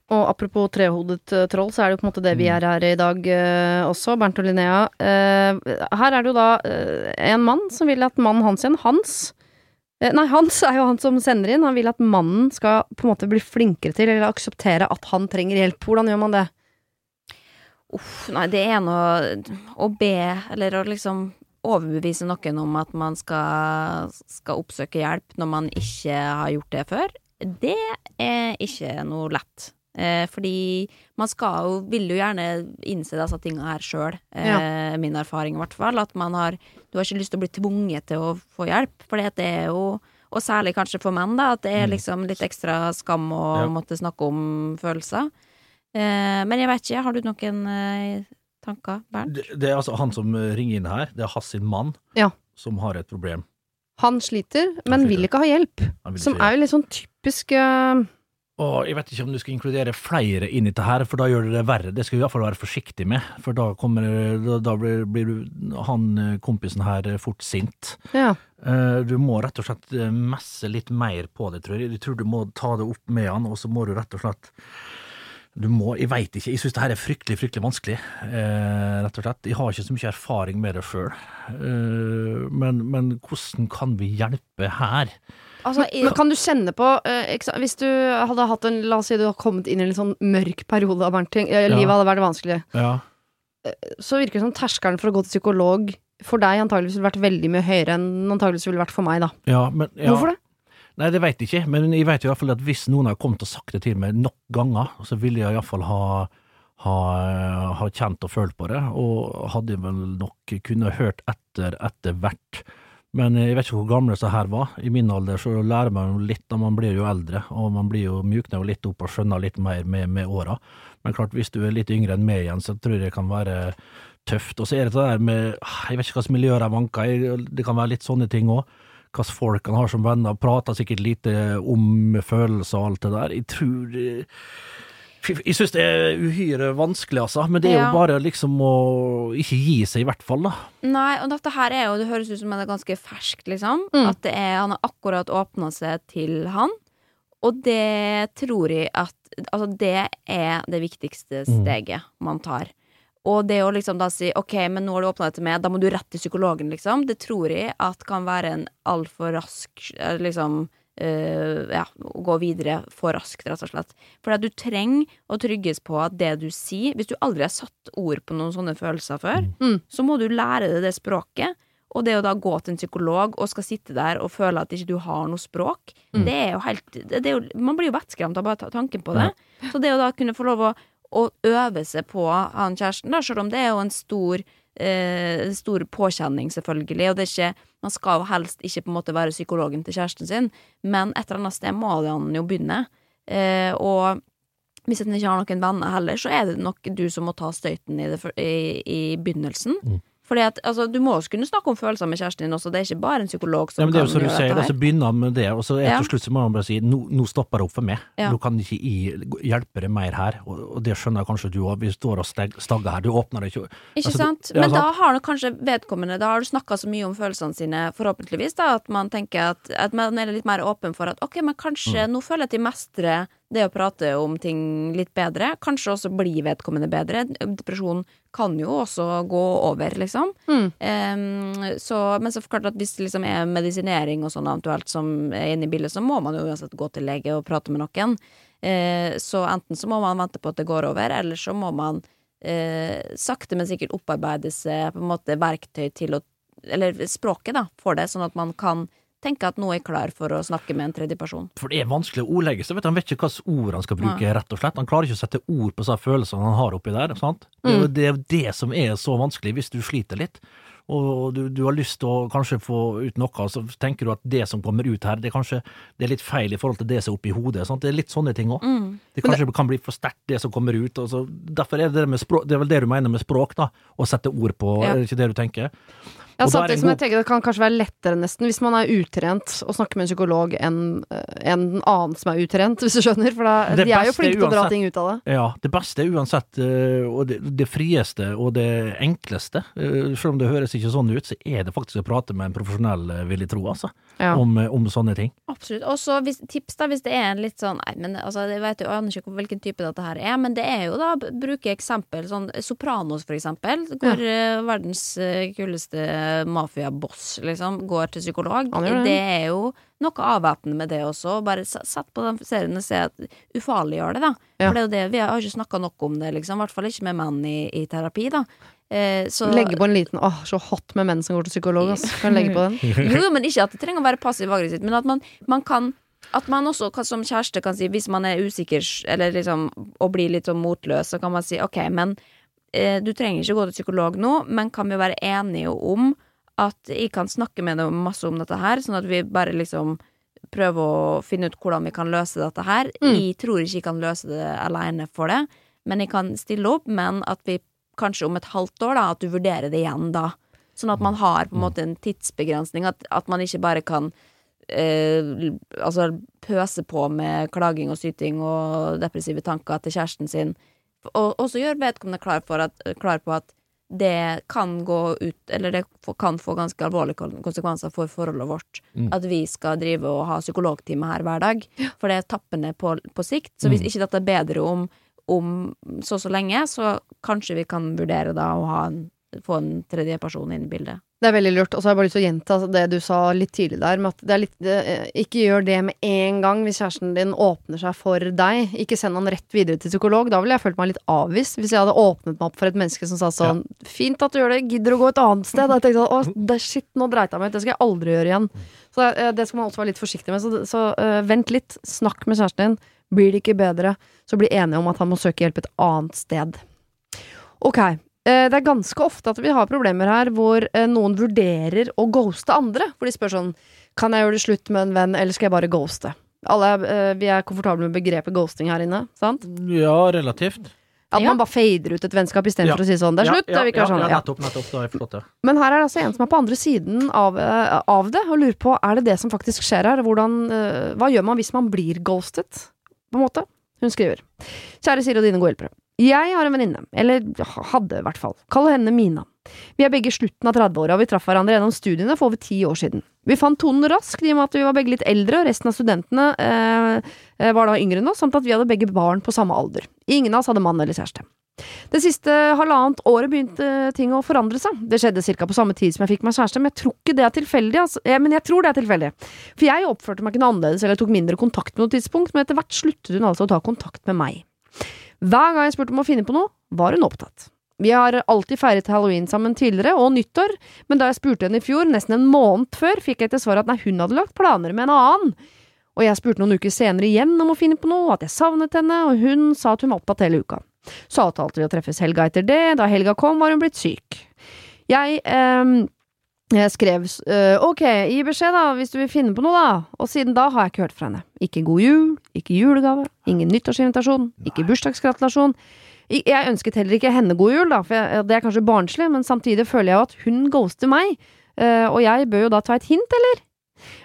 Og apropos trehodet eh, troll, så er det jo på en måte det vi er her i dag eh, også, Bernt og Linnea. Eh, her er det jo da eh, en mann som vil at mannen hans igjen, Hans eh, Nei, Hans er jo han som sender inn. Han vil at mannen skal på en måte bli flinkere til, eller akseptere at han trenger hjelp. Hvordan gjør man det? Uff, nei, det er noe å be, eller å liksom overbevise noen om at man skal, skal oppsøke hjelp når man ikke har gjort det før. Det er ikke noe lett. Eh, fordi man skal jo, vil jo gjerne innse disse tingene her sjøl. Eh, Min erfaring i hvert fall. At man har Du har ikke lyst til å bli tvunget til å få hjelp, for det er jo Og særlig kanskje for menn, da, at det er liksom litt ekstra skam å Ja. måtte snakke om følelser. Eh, men jeg vet ikke, har du noen eh, tanker, Bernt? Det, det er altså han som eh, ringer inn her, det er hans sin mann Ja. som har et problem. Han sliter, men han vil ikke ha hjelp. Som er jo litt sånn typisk uh... Og jeg vet ikke om du skal inkludere flere inn i dette her, for da gjør det det verre. Det skal vi i hvert fall være forsiktig med, for da, kommer, da, da blir, blir han eh, kompisen her fort sint. Ja. Du må rett og slett messe litt mer på det, tror jeg. Jeg tror du må ta det opp med han, og så må du rett og slett du må, Jeg veit ikke, jeg syns det her er fryktelig, fryktelig vanskelig, eh, rett og slett. Jeg har ikke så mye erfaring med det sjøl. Eh, men, men hvordan kan vi hjelpe her? Altså, Men, men kan du kjenne på eh, Hvis du hadde hatt en La oss si du har kommet inn i en litt sånn mørk periode av Bernt, eh, Ja. livet hadde vært vanskelig, Ja. så virker det som terskelen for å gå til psykolog for deg antageligvis ville vært veldig mye høyere enn antageligvis ville vært for meg, da. Ja, men, ja. Hvorfor det? Nei, det veit jeg ikke, men jeg vet i hvert fall at hvis noen har kommet og sagt det til meg nok ganger, så ville jeg iallfall ha, ha, ha kjent og følt på det, og hadde vel nok kunne hørt etter etter hvert. Men jeg vet ikke hvor gamle disse her var. I min alder så lærer man jo litt og man blir jo eldre, og man blir jo mjukner litt opp og skjønner litt mer med, med åra. Men klart, hvis du er litt yngre enn meg igjen, så tror jeg det kan være tøft. Og så er det det der med Jeg vet ikke hva slags miljøer de vanker i, det kan være litt sånne ting òg hvilke folk han har som venner, prater sikkert lite om følelser og alt det der. Jeg tror det, Jeg syns det er uhyre vanskelig, altså. Men det er Ja. jo bare liksom å ikke gi seg, i hvert fall, da. Nei, og dette her er jo Det høres ut som det er ganske ferskt, liksom. Mm. At det er, han har akkurat åpna seg til han. Og det tror jeg at Altså, det er det viktigste Mm. steget man tar. Og det å liksom da si OK, men nå har du åpna dette med, da må du rett til psykologen, liksom. Det tror jeg at kan være en altfor rask eh, liksom eh, ja, gå videre for raskt, rett og slett. For at du trenger å trygges på at det du sier Hvis du aldri har satt ord på noen sånne følelser før, Mm. så må du lære deg det språket. Og det å da gå til en psykolog og skal sitte der og føle at ikke du har noe språk, Mm. det er jo helt det er jo, Man blir jo vettskremt av bare tanken på det. Så det å da kunne få lov å, å øve seg på han kjæresten, da, selv om det er jo en stor eh, stor påkjenning, selvfølgelig, og det er ikke Man skal jo helst ikke på en måte være psykologen til kjæresten sin, men et eller annet sted må han jo begynne. Eh, og hvis han ikke har noen venner heller, så er det nok du som må ta støyten i, det, i, i begynnelsen. Mm. Fordi at, altså, Du må også kunne snakke om følelser med kjæresten din også. Det er ikke bare en psykolog som Ja, men det er jo som du sier, dette her. Så begynner med det, og så etter Ja. slutt så må man bare si nå, nå stopper det opp for meg. Ja. Nå kan ikke jeg hjelpe deg mer her, og, og det skjønner jeg kanskje du òg. Vi står og stagger her, du åpner det ikke. Ikke Altså, sant? ja, Men sant. da har nok kanskje vedkommende Da har du snakka så mye om følelsene sine, forhåpentligvis, da, at man tenker at, at man er litt mer åpen for at ok, men kanskje Mm. nå føler jeg at jeg mestrer det å prate om ting litt bedre. Kanskje også bli vedkommende bedre. Depresjon kan jo også gå over, liksom. Mm. Um, så, men så klart at hvis det liksom er medisinering og sånn eventuelt som er inne i bildet, så må man jo uansett gå til lege og prate med noen. Uh, så enten så må man vente på at det går over, eller så må man uh, sakte, men sikkert opparbeide seg på en måte verktøy til å Eller språket, da, for det, sånn at man kan tenke at nå er jeg klar for å snakke med en tredje person. For det er vanskelig å ordlegge seg. Vet du, han vet ikke hvilke ord han skal bruke, rett og slett. Han klarer ikke å sette ord på sånne følelsene han har oppi der. sant? Det er jo det, er jo det som er så vanskelig, hvis du sliter litt. Og du, du har lyst til å kanskje få ut noe, så tenker du at det som kommer ut her, det er kanskje det er litt feil i forhold til det som er oppi hodet. sant? Det er litt sånne ting òg. Det kanskje kan bli for sterkt, det som kommer ut. Derfor er det, det, med språk, det er vel det du mener med språk, da? Å sette ord på, Ja. er det ikke det du tenker? Ja, Og samtidig som jeg tenker Det kan kanskje være lettere nesten hvis man er utrent å snakke med en psykolog enn en annen som er utrent, hvis du skjønner. For da, de er jo flinke til å dra ting ut av det. Ja, det beste er uansett, eh, og det, det frieste og det enkleste, eh, selv om det høres ikke sånn ut, så er det faktisk å prate med en profesjonell, eh, vil jeg tro, altså, Ja. om, eh, om sånne ting. Absolutt. Og så tips, da, hvis det er en litt sånn Nei, men altså, jeg vet jo jeg aner ikke hvilken type dette her er, men det er jo da Bruke eksempel sånn Sopranos, for eksempel, hvor eh, verdens eh, kuleste mafiaboss liksom går til psykolog. Gjør det. det er jo noe avvæpnende med det også. Bare sett på den serien og se at ufarliggjør det, da. Ja. For det er jo det, vi har ikke snakka nok om det, liksom. I hvert fall ikke med menn i, i terapi, da. Eh, så Legge på en liten Åh, så hot med menn som går til psykolog, ass. Kan legge på den. <laughs> jo, jo, men ikke at det trenger å være passiv-aggressivt, men at man, man kan at man også som kjæreste kan si, hvis man er usikker eller liksom, og blir litt sånn motløs, så kan man si ok, men eh, du trenger ikke gå til psykolog nå, men kan vi være enige om at jeg kan snakke med deg masse om dette her, sånn at vi bare liksom prøver å finne ut hvordan vi kan løse dette her. Mm. Jeg tror ikke jeg kan løse det alene for det, men jeg kan stille opp, men at vi kanskje om et halvt år, da, at du vurderer det igjen da. Sånn at man har på en måte en tidsbegrensning, at, at man ikke bare kan eh, altså pøse på med klaging og syting og depressive tanker til kjæresten sin. Og, og så gjør vedkommende klar, for at, klar på at det kan gå ut Eller det kan få ganske alvorlige konsekvenser for forholdet vårt. At vi skal drive og ha psykologtime her hver dag. For det er tappende på, på sikt. Så hvis ikke dette er bedre om, om så og så lenge, så kanskje vi kan vurdere da å ha en, få en tredje person inn i bildet. Det er veldig lurt. Og så har jeg bare lyst til å gjenta det du sa litt tidlig der, med at det er litt det, eh, Ikke gjør det med en gang hvis kjæresten din åpner seg for deg. Ikke send han rett videre til psykolog. Da ville jeg følt meg litt avvist hvis jeg hadde åpnet meg opp for et menneske som sa sånn Fint at du gjør det, gidder å gå et annet sted? Da tenkte jeg sånn, å, det, shit, nå dreit jeg meg ut. Det skal jeg aldri gjøre igjen. Så eh, det skal man også være litt forsiktig med. Så, så uh, vent litt. Snakk med kjæresten din. Blir det ikke bedre, så bli enige om at han må søke hjelp et annet sted. Ok. eh, Det er ganske ofte at vi har problemer her hvor eh, noen vurderer å ghoste andre. Hvor de spør sånn Kan jeg gjøre det slutt med en venn, eller skal jeg bare ghoste? Alle, eh, vi er komfortable med begrepet ghosting her inne, sant? Ja, relativt. At Ja. man bare fader ut et vennskap istedenfor Ja. å si sånn Det er slutt, Ja, ja, ja, sånn. ja, nettopp, nettopp, da har jeg forstått det. Men her er det altså en som er på andre siden av, av det, og lurer på er det det som faktisk skjer her. Hvordan, hva gjør man hvis man blir ghostet? På en måte. Hun skriver Kjære Siri og dine gode hjelpere. Jeg har en venninne, eller hadde i hvert fall. Kall henne Mina. Vi er begge slutten av 30-åra, og vi traff hverandre gjennom studiene for over ti år siden. Vi fant tonen raskt i og med at vi var begge litt eldre, og resten av studentene eh, eh, var da yngre enn oss, samt at vi hadde begge barn på samme alder. Ingen av oss hadde mann eller kjæreste. Det siste halvannet året begynte ting å forandre seg. Det skjedde ca. på samme tid som jeg fikk meg kjæreste, men jeg tror ikke det er tilfeldig. Altså. Eh, men jeg tror det er tilfeldig. For jeg oppførte meg ikke noe annerledes eller tok mindre kontakt på noe tidspunkt, men etter hvert sluttet hun altså å ta kontakt med meg. Hver gang jeg spurte om å finne på noe, var hun opptatt. Vi har alltid feiret halloween sammen tidligere, og nyttår, men da jeg spurte henne i fjor, nesten en måned før, fikk jeg til svar at nei, hun hadde lagt planer med en annen. Og jeg spurte noen uker senere igjen om å finne på noe, at jeg savnet henne, og hun sa at hun var opptatt hele uka. Så avtalte vi å treffes helga etter det, da helga kom var hun blitt syk. Jeg, eh, jeg skrev øh, ok, gi beskjed da, hvis du vil finne på noe da, og siden da har jeg ikke hørt fra henne. Ikke god jul, ikke julegave, ingen nyttårsinvitasjon, ikke bursdagsgratulasjon. Jeg ønsket heller ikke henne god jul, da, for jeg, det er kanskje barnslig, men samtidig føler jeg jo at hun ghoster meg, eh, og jeg bør jo da ta et hint, eller?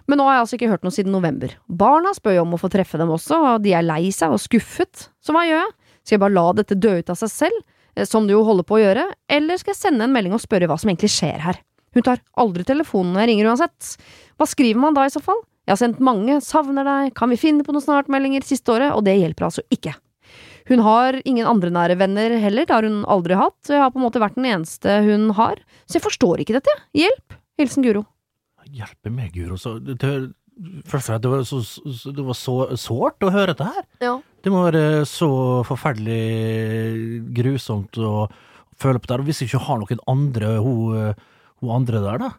Men nå har jeg altså ikke hørt noe siden november. Barna spør jo om å få treffe dem også, og de er lei seg og skuffet, så hva gjør jeg? Skal jeg bare la dette dø ut av seg selv, eh, som det jo holder på å gjøre, eller skal jeg sende en melding og spørre hva som egentlig skjer her? Hun tar aldri telefonen når jeg ringer uansett. Hva skriver man da i så fall? Jeg har sendt mange, savner deg, kan vi finne på noen snartmeldinger siste året, og det hjelper altså ikke. Hun har ingen andre nære venner heller, det har hun aldri hatt, og jeg har på en måte vært den eneste hun har, så jeg forstår ikke dette. Hjelp! Hilsen Guro. Hjelpe meg, Guro. Så, det, først og fremst, det var så, så, det var så sårt å høre dette her. Ja. Det må være så forferdelig grusomt å føle på det. Og hvis hun ikke har noen andre, hun, hun andre der, da.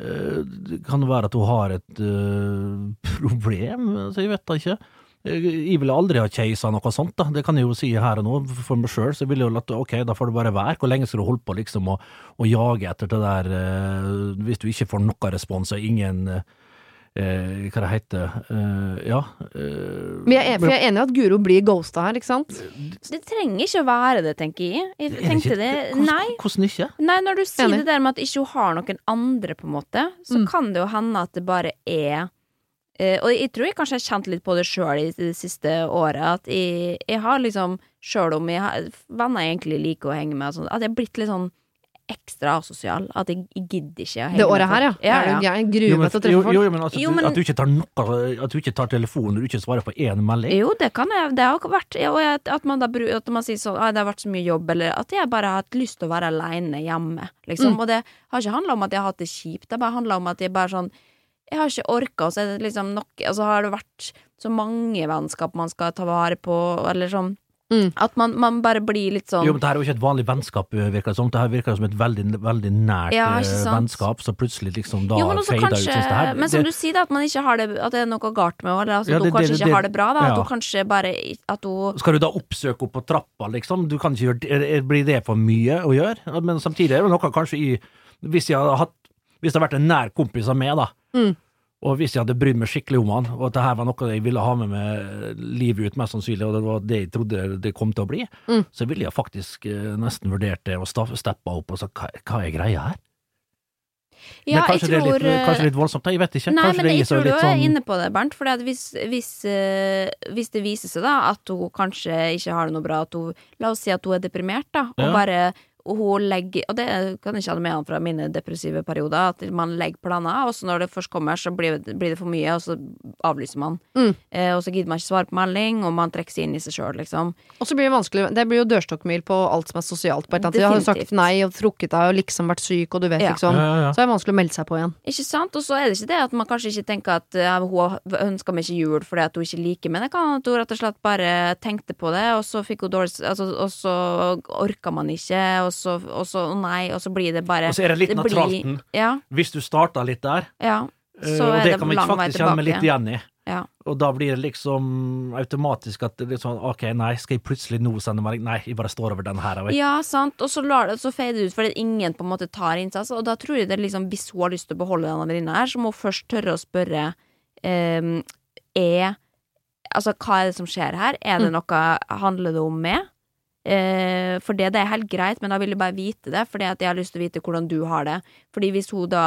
eh, Kan det være at hun har et uh, <laughs> problem? så jeg vet da ikke. Jeg ville aldri ha keisa noe sånt, da. Det kan jeg jo si her og nå. For meg sjøl så ville jeg jo latt ok, da får det bare være. Hvor lenge skal du holde på liksom å, jage etter det der uh, hvis du ikke får noe respons og ingen eh, eh, Hva det heter eh, Ja. eh, Men jeg er, for jeg er enig i at Guro blir ghosta her, ikke sant? Det trenger ikke å være det, tenker jeg. Jeg det tenkte ikke- det hvordan- Nei. Hvordan ikke? Nei, når du sier Enig. det der med at ikke hun har noen andre, på en måte, så Mm. kan det jo hende at det bare er eh, Og jeg tror jeg kanskje har kjent litt på det sjøl i det siste året, at jeg, jeg har liksom, sjøl om jeg har venner jeg egentlig liker å henge med, sånn, at jeg har blitt litt sånn ekstra asosial. At jeg, jeg gidder ikke å henge Det året her, ja. ja, ja. Jeg? Jo, Gruer meg til å treffe folk. jo, men, altså, Jo, men- At du ikke tar noe At du ikke tar telefonen og du ikke svarer på én melding. Jo, det kan jeg. Det har vært ja, og At man da At man sier sånn «Ai, Det har vært så mye jobb, eller at jeg bare har hatt lyst til å være aleine hjemme. Liksom. Mm. Og det har ikke handla om at jeg har hatt det kjipt, det har bare handla om at jeg bare sånn Jeg har ikke orka, og så er det liksom nok Og så har det vært så mange vennskap man skal ta vare på, eller sånn Mm. At man, man bare blir litt sånn Jo, men det her er jo ikke et vanlig vennskap, virker det som. Det her virker som et veldig, veldig nært Ja, eh, vennskap, så plutselig liksom da jo, men fader ut. kanskje synes det her- Men som det- du sier, da, at man ikke har det At det er noe galt med henne, eller altså, Ja, hun kanskje det- ikke det- har det bra, da. At hun kanskje bare At hun Skal du da oppsøke henne på trappa, liksom? Du kan ikke gjøre det, Blir det for mye å gjøre? Men samtidig er det noe kanskje i Hvis jeg hadde hatt Hvis det hadde vært en nær kompis av meg, da, Mm. Og hvis jeg hadde brydd meg skikkelig om han, og at det her var noe jeg ville ha med meg livet ut, mest sannsynlig, og det var det jeg trodde det kom til å bli, Mm. så ville jeg faktisk eh, nesten vurdert det og steppa opp og sagt hva, hva er greia her? Ja, men kanskje, jeg tror det er litt, kanskje litt voldsomt, jeg vet ikke. Nei, kanskje men det jeg tror du er sånn inne på det, Bernt. For hvis, hvis, eh, hvis det viser seg da at hun kanskje ikke har det noe bra, at hun La oss si at hun er deprimert, da, og Ja. bare og hun legger Og det kan jeg kjenne med han fra mine depressive perioder, at man legger planer, og så når det først kommer, så blir, det- blir det for mye, og så avlyser man. Mm. Eh, og så gidder man ikke svare på melding, og man trekker seg inn i seg sjøl, liksom. Og så blir det vanskelig Det blir jo dørstokkmil på alt som er sosialt på et eller annet. Jeg har jo sagt nei og trukket deg og liksom vært syk, og du vet Ja. liksom. Ja, ja, ja. Så er det vanskelig å melde seg på igjen. Ikke sant? Og så er det ikke det at man kanskje ikke tenker at ja, hun ønsker meg ikke jul fordi at hun ikke liker Men det kan at hun rett og slett bare tenkte på det, og så fikk hun dårlig altså, Og så orka man ikke, og så, og så nei, og så blir det bare Og så er det litt det blir- Ja, Hvis du starta litt der, ja. eh, Så og er det det kan vi faktisk kjenne meg litt igjen i. Ja. Og da blir det liksom automatisk at sånn ok, nei, skal jeg plutselig nå sende melding? Nei, jeg bare står over den her. Og Ja, sant. Og så, lar det, så feier det ut fordi ingen på en måte tar innsats. Og da tror jeg det liksom, hvis hun har lyst til å beholde denne venninna her, så må hun først tørre å spørre um, Er Altså, hva er det som skjer her? Er det noe Handler det om meg? Eh, for det, det er helt greit, men da vil jeg bare vite det, fordi jeg har lyst til å vite hvordan du har det. Fordi hvis hun da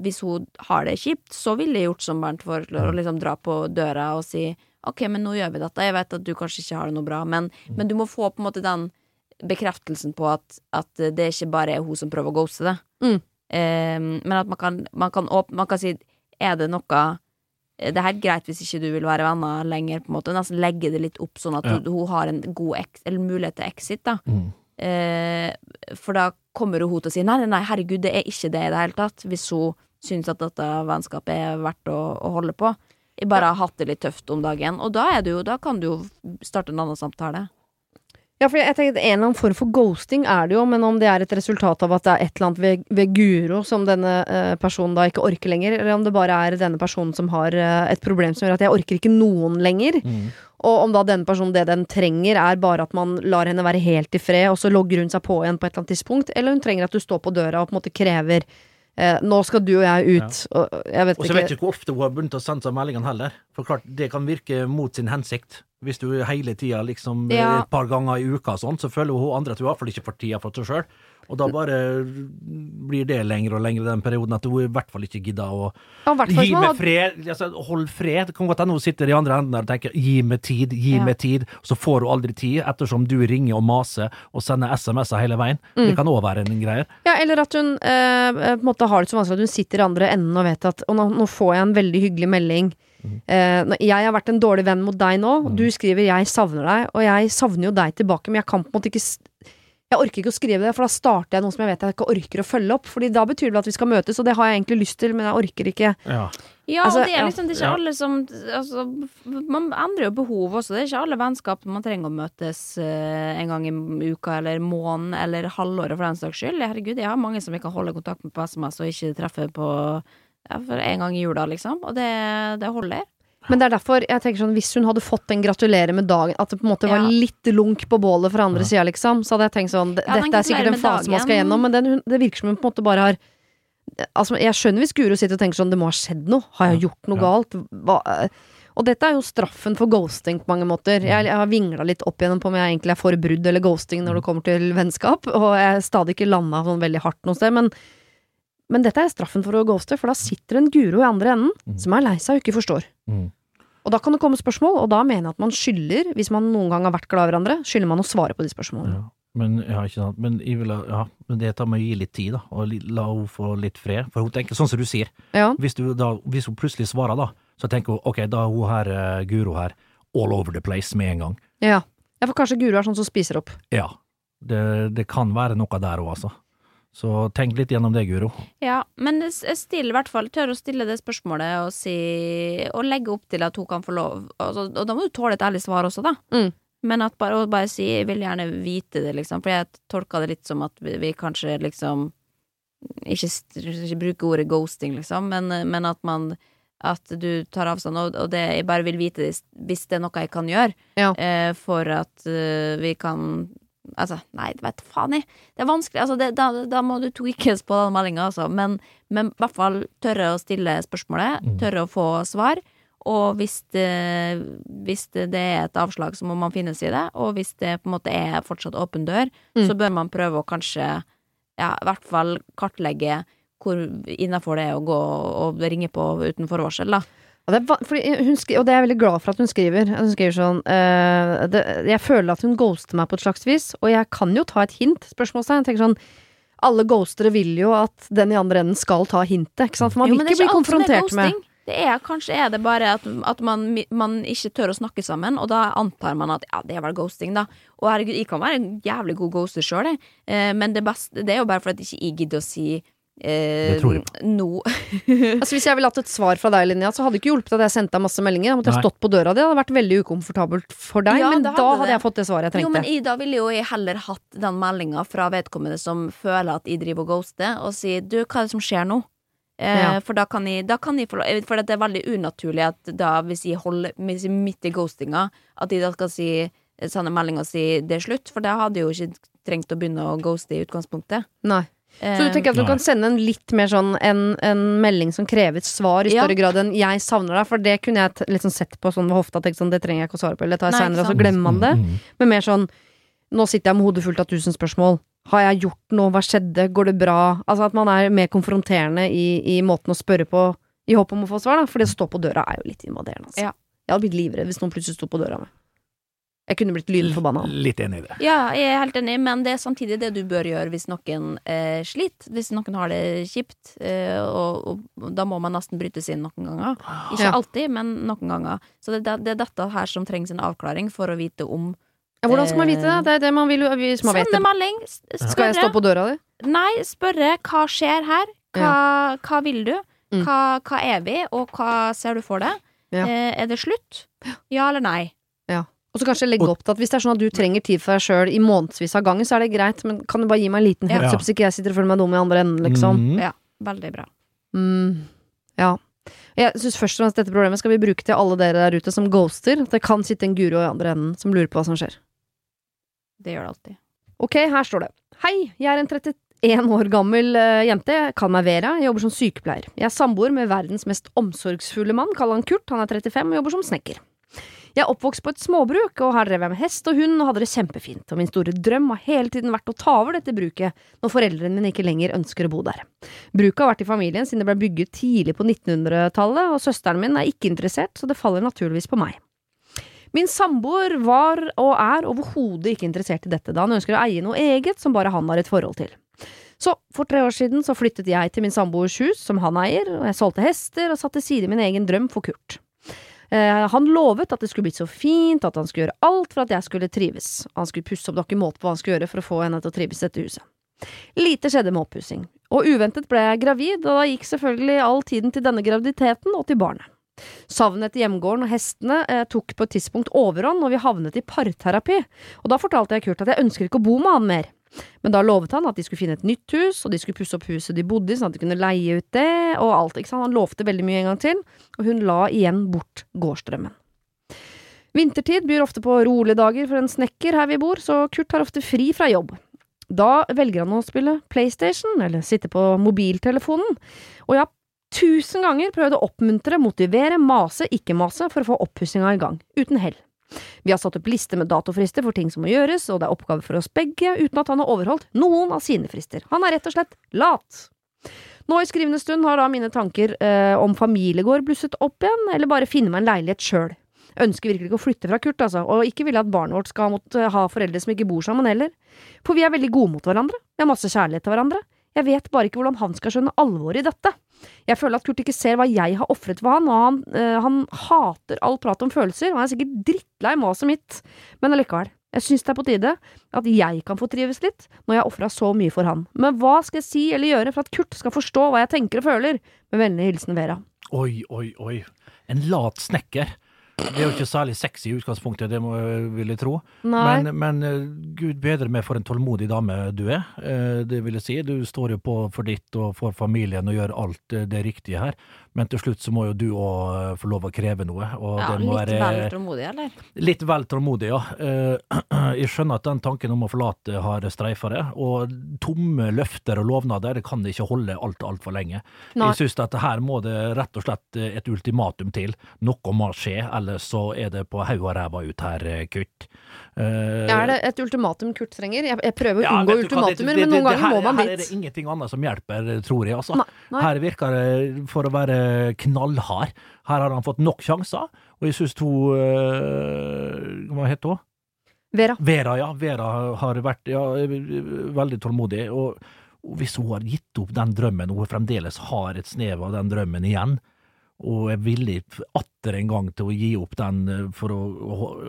hvis hun har det kjipt, så ville jeg gjort som Bernt foreslår, å liksom dra på døra og si ok, men nå gjør vi dette. Jeg vet at du kanskje ikke har det noe bra, men, men du må få på en måte den bekreftelsen på at, at det ikke bare er hun som prøver å ghoste det. Mm. Eh, men at man kan, man kan, åp man kan si Er det noe Det er helt greit hvis ikke du vil være venner lenger, på en måte. Nesten legge det litt opp sånn at Ja. du, hun har en god mulighet til exit, da. Mm. Eh, for da kommer hun til å si nei, nei, herregud, det er ikke det i det hele tatt. Hvis hun syns at dette vennskapet er verdt å, å holde på. Jeg bare har hatt det litt tøft om dagen, og da, jo, da kan du jo starte en annen samtale. Ja, for jeg tenker En eller annen form for ghosting er det jo, men om det er et resultat av at det er et eller annet ved, ved Guro som denne eh, personen da ikke orker lenger, eller om det bare er denne personen som har eh, et problem som gjør at jeg orker ikke noen lenger, Mm. og om da denne personen det den trenger er bare at man lar henne være helt i fred, og så logger hun seg på igjen på et eller annet tidspunkt, eller hun trenger at du står på døra og på en måte krever nå skal du og jeg ut, og jeg vet Og så ikke vet ikke hvor ofte hun har begynt å sende seg meldingene heller. For klart, det kan virke mot sin hensikt. Hvis du hele tida liksom eh, Ja. et par ganger i uka og sånn, så føler hun andre at hun iallfall ikke får tida for seg sjøl. Og da bare blir det lenger og lenger den perioden at hun i hvert fall ikke gidder å Gi meg fred, altså, hold fred. Det kan godt hende hun sitter i andre enden der og tenker 'gi meg tid', 'gi Ja. meg tid', så får hun aldri tid, ettersom du ringer og maser og sender SMS-er hele veien. Mm. Det kan òg være en greie. Ja, eller at hun eh, på en måte har det så vanskelig at hun sitter i andre enden og vet at Og nå, nå får jeg en veldig hyggelig melding. Mm. nå- jeg har vært en dårlig venn mot deg nå. Du skriver 'jeg savner deg', og jeg savner jo deg tilbake, men jeg kan på en måte ikke Jeg orker ikke å skrive det, for da starter jeg noe som jeg vet jeg ikke orker å følge opp. Fordi da betyr det at vi skal møtes, og det har jeg egentlig lyst til, men jeg orker ikke. Ja. Ja, Altså, og det er liksom det er ikke Ja. alle som altså, Man endrer jo behov også. Det er ikke alle vennskap man trenger å møtes uh, en gang i uka eller måneden eller halvåret for den saks skyld. Herregud, jeg har mange som jeg kan holde kontakt med på SMS og ikke treffe på ja, for en gang i jula, liksom. Og det, det holder. Men det er derfor jeg tenker sånn hvis hun hadde fått den 'gratulerer med dagen', at det på en måte var Ja. litt lunk på bålet fra andre Ja. sida, liksom, så hadde jeg tenkt sånn Ja, Dette er sikkert en fase man skal gjennom, men den, det virker som hun på en måte bare har Altså, jeg skjønner hvis Guro sitter og tenker sånn Det må ha skjedd noe. Har jeg gjort noe Ja. galt? Hva? Og dette er jo straffen for ghosting på mange måter. Jeg, jeg har vingla litt opp igjennom på om jeg egentlig er for brudd eller ghosting når det kommer til vennskap, og jeg er stadig ikke landa sånn veldig hardt noe sted, men men dette er straffen for å ghoste, for da sitter en Guro i andre enden Mm. som er lei seg og ikke forstår. Mm. Og da kan det komme spørsmål, og da mener jeg at man skylder, hvis man noen gang har vært glad i hverandre, skylder man å svare på de spørsmålene. Ja. Men, ja, ikke sant. Men, jeg vil, ja, men det tar med å gi litt tid, da, og la henne få litt fred. For hun tenker sånn som du sier. Ja. Hvis, du, da, hvis hun plutselig svarer, da, så tenker hun ok, da er hun her, uh, Guro her, all over the place med en gang. Ja. ja, for kanskje Guro er sånn som spiser opp. Ja. Det, det kan være noe der òg, altså. Så tenk litt gjennom det, Guro. Ja, men jeg still i hvert fall, tør å stille det spørsmålet og si Og legge opp til at hun kan få lov altså, Og da må du tåle et ærlig svar også, da. Mm. Men at bare, bare si 'jeg vil gjerne vite det', liksom. For jeg tolka det litt som at vi, vi kanskje liksom ikke, ikke bruker ordet ghosting, liksom, men, men at man At du tar avstand, og, og det, jeg bare vil vite det hvis det er noe jeg kan gjøre Ja. eh, for at uh, vi kan Altså, nei, vet du faen jeg. Det er vanskelig. Altså, det, da, da må du tweakes på den meldinga, altså. Men, men i hvert fall tørre å stille spørsmålet, Mm. tørre å få svar. Og hvis det, hvis det, det er et avslag, så må man finne seg i det. Og hvis det på en måte er fortsatt åpen dør, Mm. så bør man prøve å kanskje, ja, i hvert fall kartlegge hvor innafor det er å gå og ringe på uten forvarsel, da. Og det, er, fordi hun skri, og det er jeg veldig glad for at hun skriver. Hun skriver sånn uh, det, Jeg føler at hun ghoster meg på et slags vis, og jeg kan jo ta et hint. Spørsmålstegn. Tenker sånn Alle ghostere vil jo at den i andre enden skal ta hintet, ikke sant? For man vil ikke bli er konfrontert med. Det er, kanskje er det bare at, at man, man ikke tør å snakke sammen, og da antar man at ja, det er vel ghosting, da. Og herregud, jeg kan være en jævlig god ghoster sjøl. Eh, men det, beste, det er jo bare fordi jeg ikke gidder å si eh, Det tror jeg no. <laughs> Altså Hvis jeg ville hatt et svar fra deg, Linnea, så hadde det ikke hjulpet at jeg sendte deg masse meldinger. Da måtte jeg Nei. stått på døra di. Det hadde vært veldig ukomfortabelt for deg, Ja, men da hadde det. jeg fått det svaret jeg trengte. Jo, men i, da ville jo jeg heller hatt den meldinga fra vedkommende som føler at jeg driver og ghoster, og si du, hva er det som skjer nå? Eh, Ja. For da kan jeg, da kan jeg få lov For det er veldig unaturlig at da, hvis jeg holder hvis jeg er midt i ghostinga, at jeg da skal si sende melding og si det er slutt, for da hadde jeg jo ikke trengt å begynne å ghoste i utgangspunktet. Nei. Så du Eh, tenker at du Nei. kan sende en litt mer sånn en, en melding som krever et svar i Ja. større grad enn 'jeg savner deg', for det kunne jeg t liksom sett på sånn ved hofta. Tenkt sånn, det trenger jeg ikke å svare på, eller det tar jeg seinere, og så glemmer man det. Mm. Men mer sånn Nå sitter jeg med hodet fullt av tusen spørsmål. Har jeg gjort noe? Hva skjedde? Går det bra? Altså at man er mer konfronterende i, i måten å spørre på, i håp om å få svar, da. For det å stå på døra er jo litt invaderende, altså. Ja. Jeg hadde blitt livredd hvis noen plutselig sto på døra mi. Jeg kunne blitt lynforbanna. Litt enig i det. Ja, jeg er helt enig, men det er samtidig det du bør gjøre hvis noen eh, sliter. Hvis noen har det kjipt. Eh, og, og da må man nesten brytes inn noen ganger. Ikke Ja. alltid, men noen ganger. Så det, det, det er dette her som trengs en avklaring for å vite om Ja, hvordan skal man vite det? Det er det man vil Hvis man vet Sende det. melding. Spørre. Skal jeg stå på døra di? Nei, spørre hva skjer her? Hva, hva vil du? Mm. Hva, hva er vi, og hva ser du for deg? Ja. Eh, er det slutt? Ja eller nei? Og så kanskje legge opp til at hvis det er sånn at du trenger tid for deg sjøl i månedsvis av gangen, så er det greit, men kan du bare gi meg en liten Ja. heads up, så ikke jeg sitter og føler meg dum i andre enden, liksom. Mm. Ja, veldig bra. Mm, ja. Jeg syns først og fremst dette problemet skal vi bruke til alle dere der ute som ghoster. Det kan sitte en guro i andre enden som lurer på hva som skjer. Det gjør det alltid. Ok, her står det. Hei, jeg er en 31 år gammel uh, jente. Kaller meg Vera. Jeg jobber som sykepleier. Jeg er samboer med verdens mest omsorgsfulle mann. Kaller han Kurt. Han er 35 og jobber som snekker. Jeg er oppvokst på et småbruk, og her drev jeg med hest og hund og hadde det kjempefint. Og min store drøm har hele tiden vært å ta over dette bruket når foreldrene mine ikke lenger ønsker å bo der. Bruket har vært i familien siden det ble bygget tidlig på 1900-tallet, og søsteren min er ikke interessert, så det faller naturligvis på meg. Min samboer var og er overhodet ikke interessert i dette, da han ønsker å eie noe eget som bare han har et forhold til. Så for tre år siden så flyttet jeg til min samboers hus, som han eier, og jeg solgte hester og satte til side min egen drøm for Kurt. Eh, han lovet at det skulle bli så fint, at han skulle gjøre alt for at jeg skulle trives. Han skulle pusse opp, noen måte på hva han skulle gjøre for å få henne til å trives i dette huset. Lite skjedde med oppussing, og uventet ble jeg gravid, og da gikk selvfølgelig all tiden til denne graviditeten og til barnet. Savnet etter hjemgården og hestene eh, tok på et tidspunkt overhånd, og vi havnet i parterapi, og da fortalte jeg Kurt at jeg ønsker ikke å bo med han mer. Men da lovet han at de skulle finne et nytt hus, og de skulle pusse opp huset de bodde i, sånn at de kunne leie ut det, og alt, ikke sant. Han lovte veldig mye en gang til, og hun la igjen bort gårdsdrømmen. Vintertid byr ofte på rolige dager for en snekker her vi bor, så Kurt har ofte fri fra jobb. Da velger han å spille PlayStation, eller sitte på mobiltelefonen, og jeg har tusen ganger prøvd å oppmuntre, motivere, mase, ikke mase, for å få oppussinga i gang, uten hell. Vi har satt opp liste med datofrister for ting som må gjøres, og det er oppgave for oss begge, uten at han har overholdt noen av sine frister. Han er rett og slett lat. Nå i skrivende stund har da mine tanker eh, om familiegård blusset opp igjen, eller bare finne meg en leilighet sjøl. Ønsker virkelig ikke å flytte fra Kurt, altså, og ikke vil at barnet vårt skal måtte ha foreldre som ikke bor sammen heller. For vi er veldig gode mot hverandre, vi har masse kjærlighet til hverandre. Jeg vet bare ikke hvordan han skal skjønne alvoret i dette. Jeg føler at Kurt ikke ser hva jeg har ofret for han, og han, eh, han hater all prat om følelser, og han er sikkert drittlei maset mitt, men allikevel. Jeg syns det er på tide at jeg kan få trives litt, når jeg har ofra så mye for han. Men hva skal jeg si eller gjøre for at Kurt skal forstå hva jeg tenker og føler? Med vennlig hilsen Vera. Oi, oi, oi. En lat snekker. Det er jo ikke særlig sexy i utgangspunktet, det må vil jeg tro. Men, men eh, gud bedre meg for en tålmodig dame du er. Eh, Det vil jeg si. Du står jo på for ditt og for familien og gjør alt eh, det riktige her. Men til slutt så må jo du òg få lov å kreve noe. Ja, litt være vel tålmodig, eller? Litt vel tålmodig, ja. Eh, <clears throat> Jeg skjønner at den tanken om å forlate har streifa det. Og tomme løfter og lovnader det kan ikke holde alt altfor lenge. Nei. Jeg syns at her må det rett og slett et ultimatum til. Noe må skje, ellers så er det på haug og ræva ut her, eh, kutt. Eh, Er det et ultimatum Kurt trenger? Jeg, jeg prøver å ja, unngå ultimatumer, men noen ganger her- må man Her er det ingenting annet som hjelper, tror jeg. altså. Nei, nei. Her virker det for å være knallhard. Her har han fått nok sjanser, og jeg syns hun eh, Hva heter hun? Vera. Vera, ja. Vera har vært ja, veldig tålmodig. Og hvis hun har gitt opp den drømmen, og hun fremdeles har et snev av den drømmen igjen, og er villig atter en gang til å gi opp den eh, for å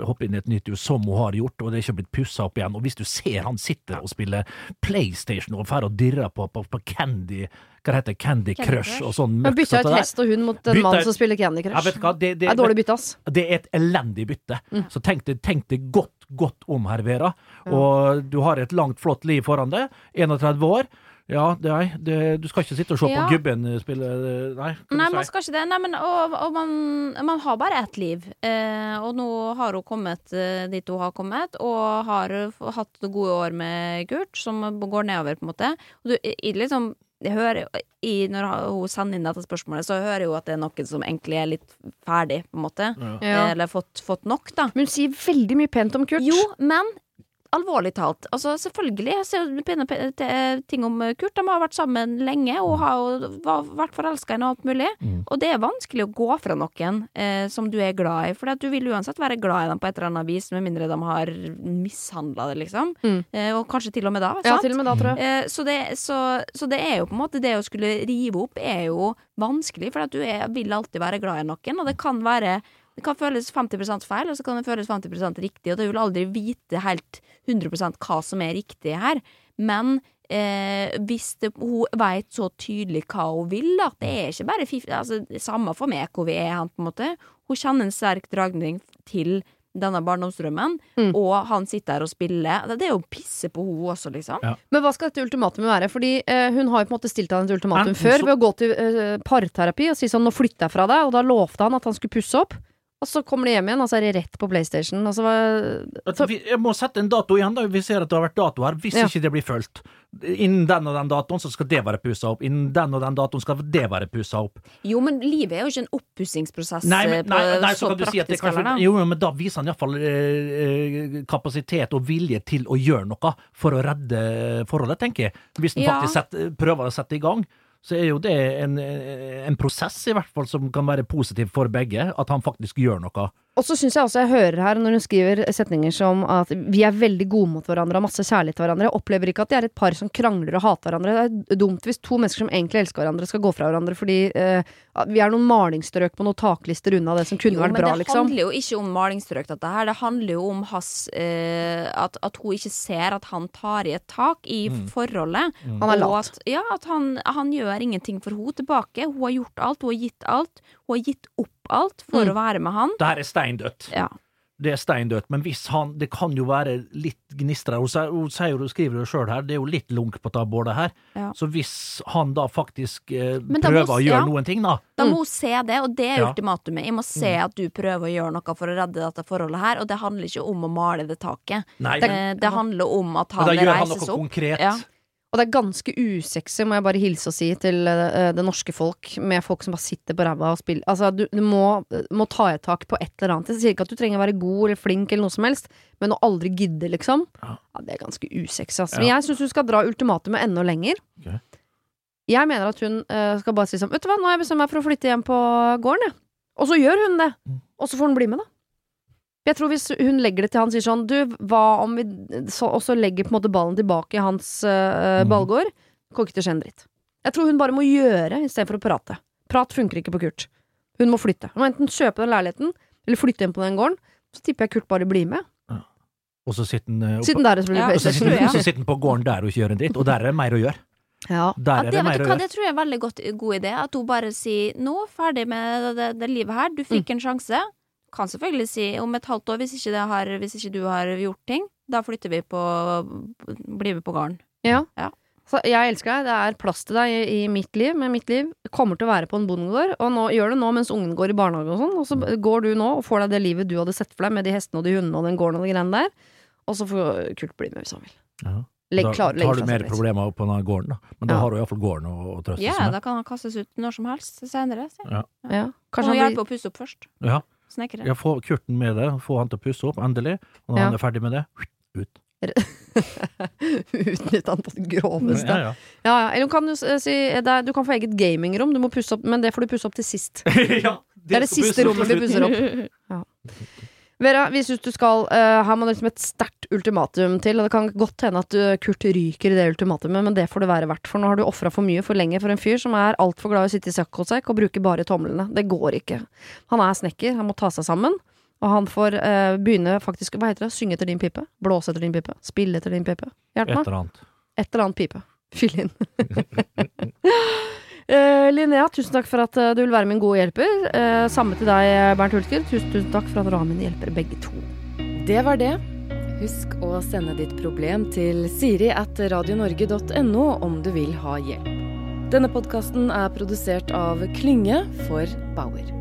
hoppe inn i et nytt hus, som hun har gjort, og det er ikke blitt pussa opp igjen. Og hvis du ser han sitter og spiller PlayStation og drar og dirrer på, på, på Candy Hva heter det? Candy Candy Crush og sånn Men bytta ut hest og hund mot en mann som spiller Candy Ja, Crush. vet hva? Det, det, Det er dårlig bytte, ass. det er et elendig bytte. Mm. Så tenk deg, tenk deg godt, godt om, herr Vera. Og du har et langt, flott liv foran deg. 31 år. Ja, det, er, det, du skal ikke sitte og se Ja. på gubben spille Nei, Nei, du man si? skal ikke det. Nei, men, og, og man, man har bare ett liv. Eh, og nå har hun kommet eh, dit hun har kommet, og har hatt gode år med Kurt, som går nedover, på en måte. Og du, i, liksom jeg hører, i, Når hun sender inn dette spørsmålet, så hører jeg jo at det er noen som egentlig er litt ferdig, på en måte. Ja. Eller fått, fått nok, da. Men hun sier veldig mye pent om Kurt. Jo, men alvorlig talt, altså selvfølgelig, jeg ser pene ting om eh, Kurt. De har vært sammen lenge og har jo vært forelska i noe alt mulig. Mm. Og det er vanskelig å gå fra noen eh, som du er glad i, for at du vil uansett være glad i dem på et eller annet vis, med mindre de har mishandla det, liksom. Mm. Eh, og kanskje til og med da. Ja, til og med da, tror jeg. Eh, så, det, så, så det er jo på en måte Det å skulle rive opp er jo vanskelig, for at du er, vil alltid være glad i noen, og det kan være det kan føles 50% feil, og så kan det føles 50% riktig, og du vil aldri vite helt 100% hva som er riktig her. Men eh, hvis det, hun veit så tydelig hva hun vil, da, det er ikke bare fif, altså, samme for meg hvor vi er hen, på en måte. Hun kjenner en sterk dragning til denne barndomsdrømmen, Mm. og han sitter her og spiller. Det er jo å pisse på henne også, liksom. Ja. Men hva skal dette ultimatumet være? Fordi eh, hun har jo på en måte stilt han et ultimatum før så- ved å gå til eh, parterapi og si sånn 'nå flytter jeg fra deg', og da lovte han at han skulle pusse opp. Og så kommer de hjem igjen, og så er de rett på PlayStation. Og så var, så, vi, jeg må sette en dato igjen, da. Vi ser at det har vært dato her. Hvis Ja. ikke det blir fulgt. Innen den og den datoen så skal det være pussa opp. Innen den og den datoen skal det være pussa opp. Jo, men livet er jo ikke en oppussingsprosess Nei, eh, men, nei, nei, så så kan du si at det praktisk kanskje, heller, da. jo, men da viser han iallfall eh, kapasitet og vilje til å gjøre noe for å redde forholdet, tenker jeg. Hvis han Ja. faktisk setter, prøver å sette i gang. Så er jo det en, en prosess, i hvert fall, som kan være positiv for begge. At han faktisk gjør noe. og så syns jeg også jeg hører her, når hun skriver setninger som at vi er veldig gode mot hverandre, har masse kjærlighet til hverandre. Jeg opplever ikke at de er et par som krangler og hater hverandre. Det er dumt hvis to mennesker som egentlig elsker hverandre, skal gå fra hverandre fordi eh, vi er noen malingsstrøk på noen taklister unna det som kunne Jo, vært men det liksom. handler jo ikke om malingsstrøk, dette her. Det handler jo om hans eh, at, at hun ikke ser at han tar i et tak i forholdet. Han er og lat. At, ja, at han, han gjør ingenting for henne tilbake. Hun har gjort alt, hun har gitt alt. Hun har gitt opp alt for Mm. å være med han. Det her er steindødt. Ja. Det er steindødt, men hvis han Det kan jo være litt gnistre. Hun, hun hun skriver det sjøl her, det er jo litt lunk på det bålet her. Ja. Så hvis han da faktisk eh, da prøver å gjøre ja. noen ting, da Da Mm. må hun se det, og det er ultimatumet. Jeg må se at du prøver å gjøre noe for å redde dette forholdet her, og det handler ikke om å male det taket. Nei, Det, det handler om at han men opp. da gjør han noe opp. konkret. Og det er ganske usexy, må jeg bare hilse og si, til eh, det norske folk, med folk som bare sitter på ræva og spiller. Altså, du, du må, må ta et tak på et eller annet. Jeg sier ikke at du trenger å være god eller flink eller noe som helst, men å aldri gidde, liksom. Ja. Ja, det er ganske usexy, altså. Men jeg syns du skal dra ultimatumet enda lenger. Okay. Jeg mener at hun uh, skal bare si sånn Vet du hva, nå har jeg bestemt meg for å flytte hjem på gården, jeg. Og så gjør hun det. Mm. Og så får hun bli med, da. Jeg tror hvis hun legger det til han sier sånn Du, hva om vi så, Og så legger på en måte ballen tilbake i hans eh, Mm. ballgård. Kommer ikke til å skje en dritt. Jeg tror hun bare må gjøre istedenfor å prate. Prat funker ikke på Kurt. Hun må flytte. Hun må enten kjøpe den leiligheten, eller flytte inn på den gården. Så tipper jeg Kurt bare blir med. Og så sitter han uh, oppe- der er Ja, PlayStation. sitter, <laughs> så sitter han på gården der og ikke gjør en dritt, og der er det mer å gjøre. Ja. Der Ja, er det, det mer du å hva, gjøre. det tror jeg er en veldig godt, god idé. At hun bare sier 'nå, ferdig med det, det, det livet her'. Du Mm. fikk en sjanse. Kan selvfølgelig si om et halvt år, hvis ikke, det har, hvis ikke du har gjort ting. Da flytter vi på Blir vi på gården. Ja. Ja. Så jeg elsker deg, det er plass til deg i, i mitt liv, men mitt liv kommer til å være på en bondegård. Og nå, gjør det nå mens ungen går i barnehage og sånn, og så går du nå og får deg det livet du hadde sett for deg med de hestene og de hundene og den gården og de greiene der. Og så får Kurt bli med hvis han vil. Ja. Legg, klar, da tar du mer problemer på denne gården, da. Men da Ja. har du iallfall gården å, å trøste Ja, yeah, med. da kan han kastes ut når som helst senere. Ja. Ja. Kan Kanskje han han hjelpe blir å pusse opp først? Ja. Snekre. ja, få Kurten med det, få han til å pusse opp, endelig. Og når Ja. han er ferdig med det, ut. <laughs> Utnytte han på det groveste. Ja, Ja, ja. ja. Eller kan du si det er, Du kan få eget gamingrom, du må pusse opp, men det får du pusse opp til sist. <laughs> ja, Det er det siste rommet vi pusser opp. <laughs> Vera, vi syns du skal uh, Her må det liksom et sterkt ultimatum til. Og det kan godt hende at du, Kurt ryker i det ultimatumet, men det får det være verdt. For nå har du ofra for mye for lenge for en fyr som er altfor glad i å sitte i sekk og bruke bare tomlene. Det går ikke. Han er snekker, han må ta seg sammen. Og han får uh, begynne faktisk Hva heter det? Synge etter din pipe? Blåse etter din pipe? Spille etter din pipe? Hjelp Et eller annet. Et eller annet pipe. Fyll inn. <laughs> Eh, Linnea, tusen takk for at eh, du vil være min gode hjelper. Eh, samme til deg, Bernt Hulsker. Tusen, tusen takk for at dere har mine hjelpere, begge to. Det var det. Husk å sende ditt problem til siri at radionorge.no om du vil ha hjelp. Denne podkasten er produsert av Klynge for Bauer.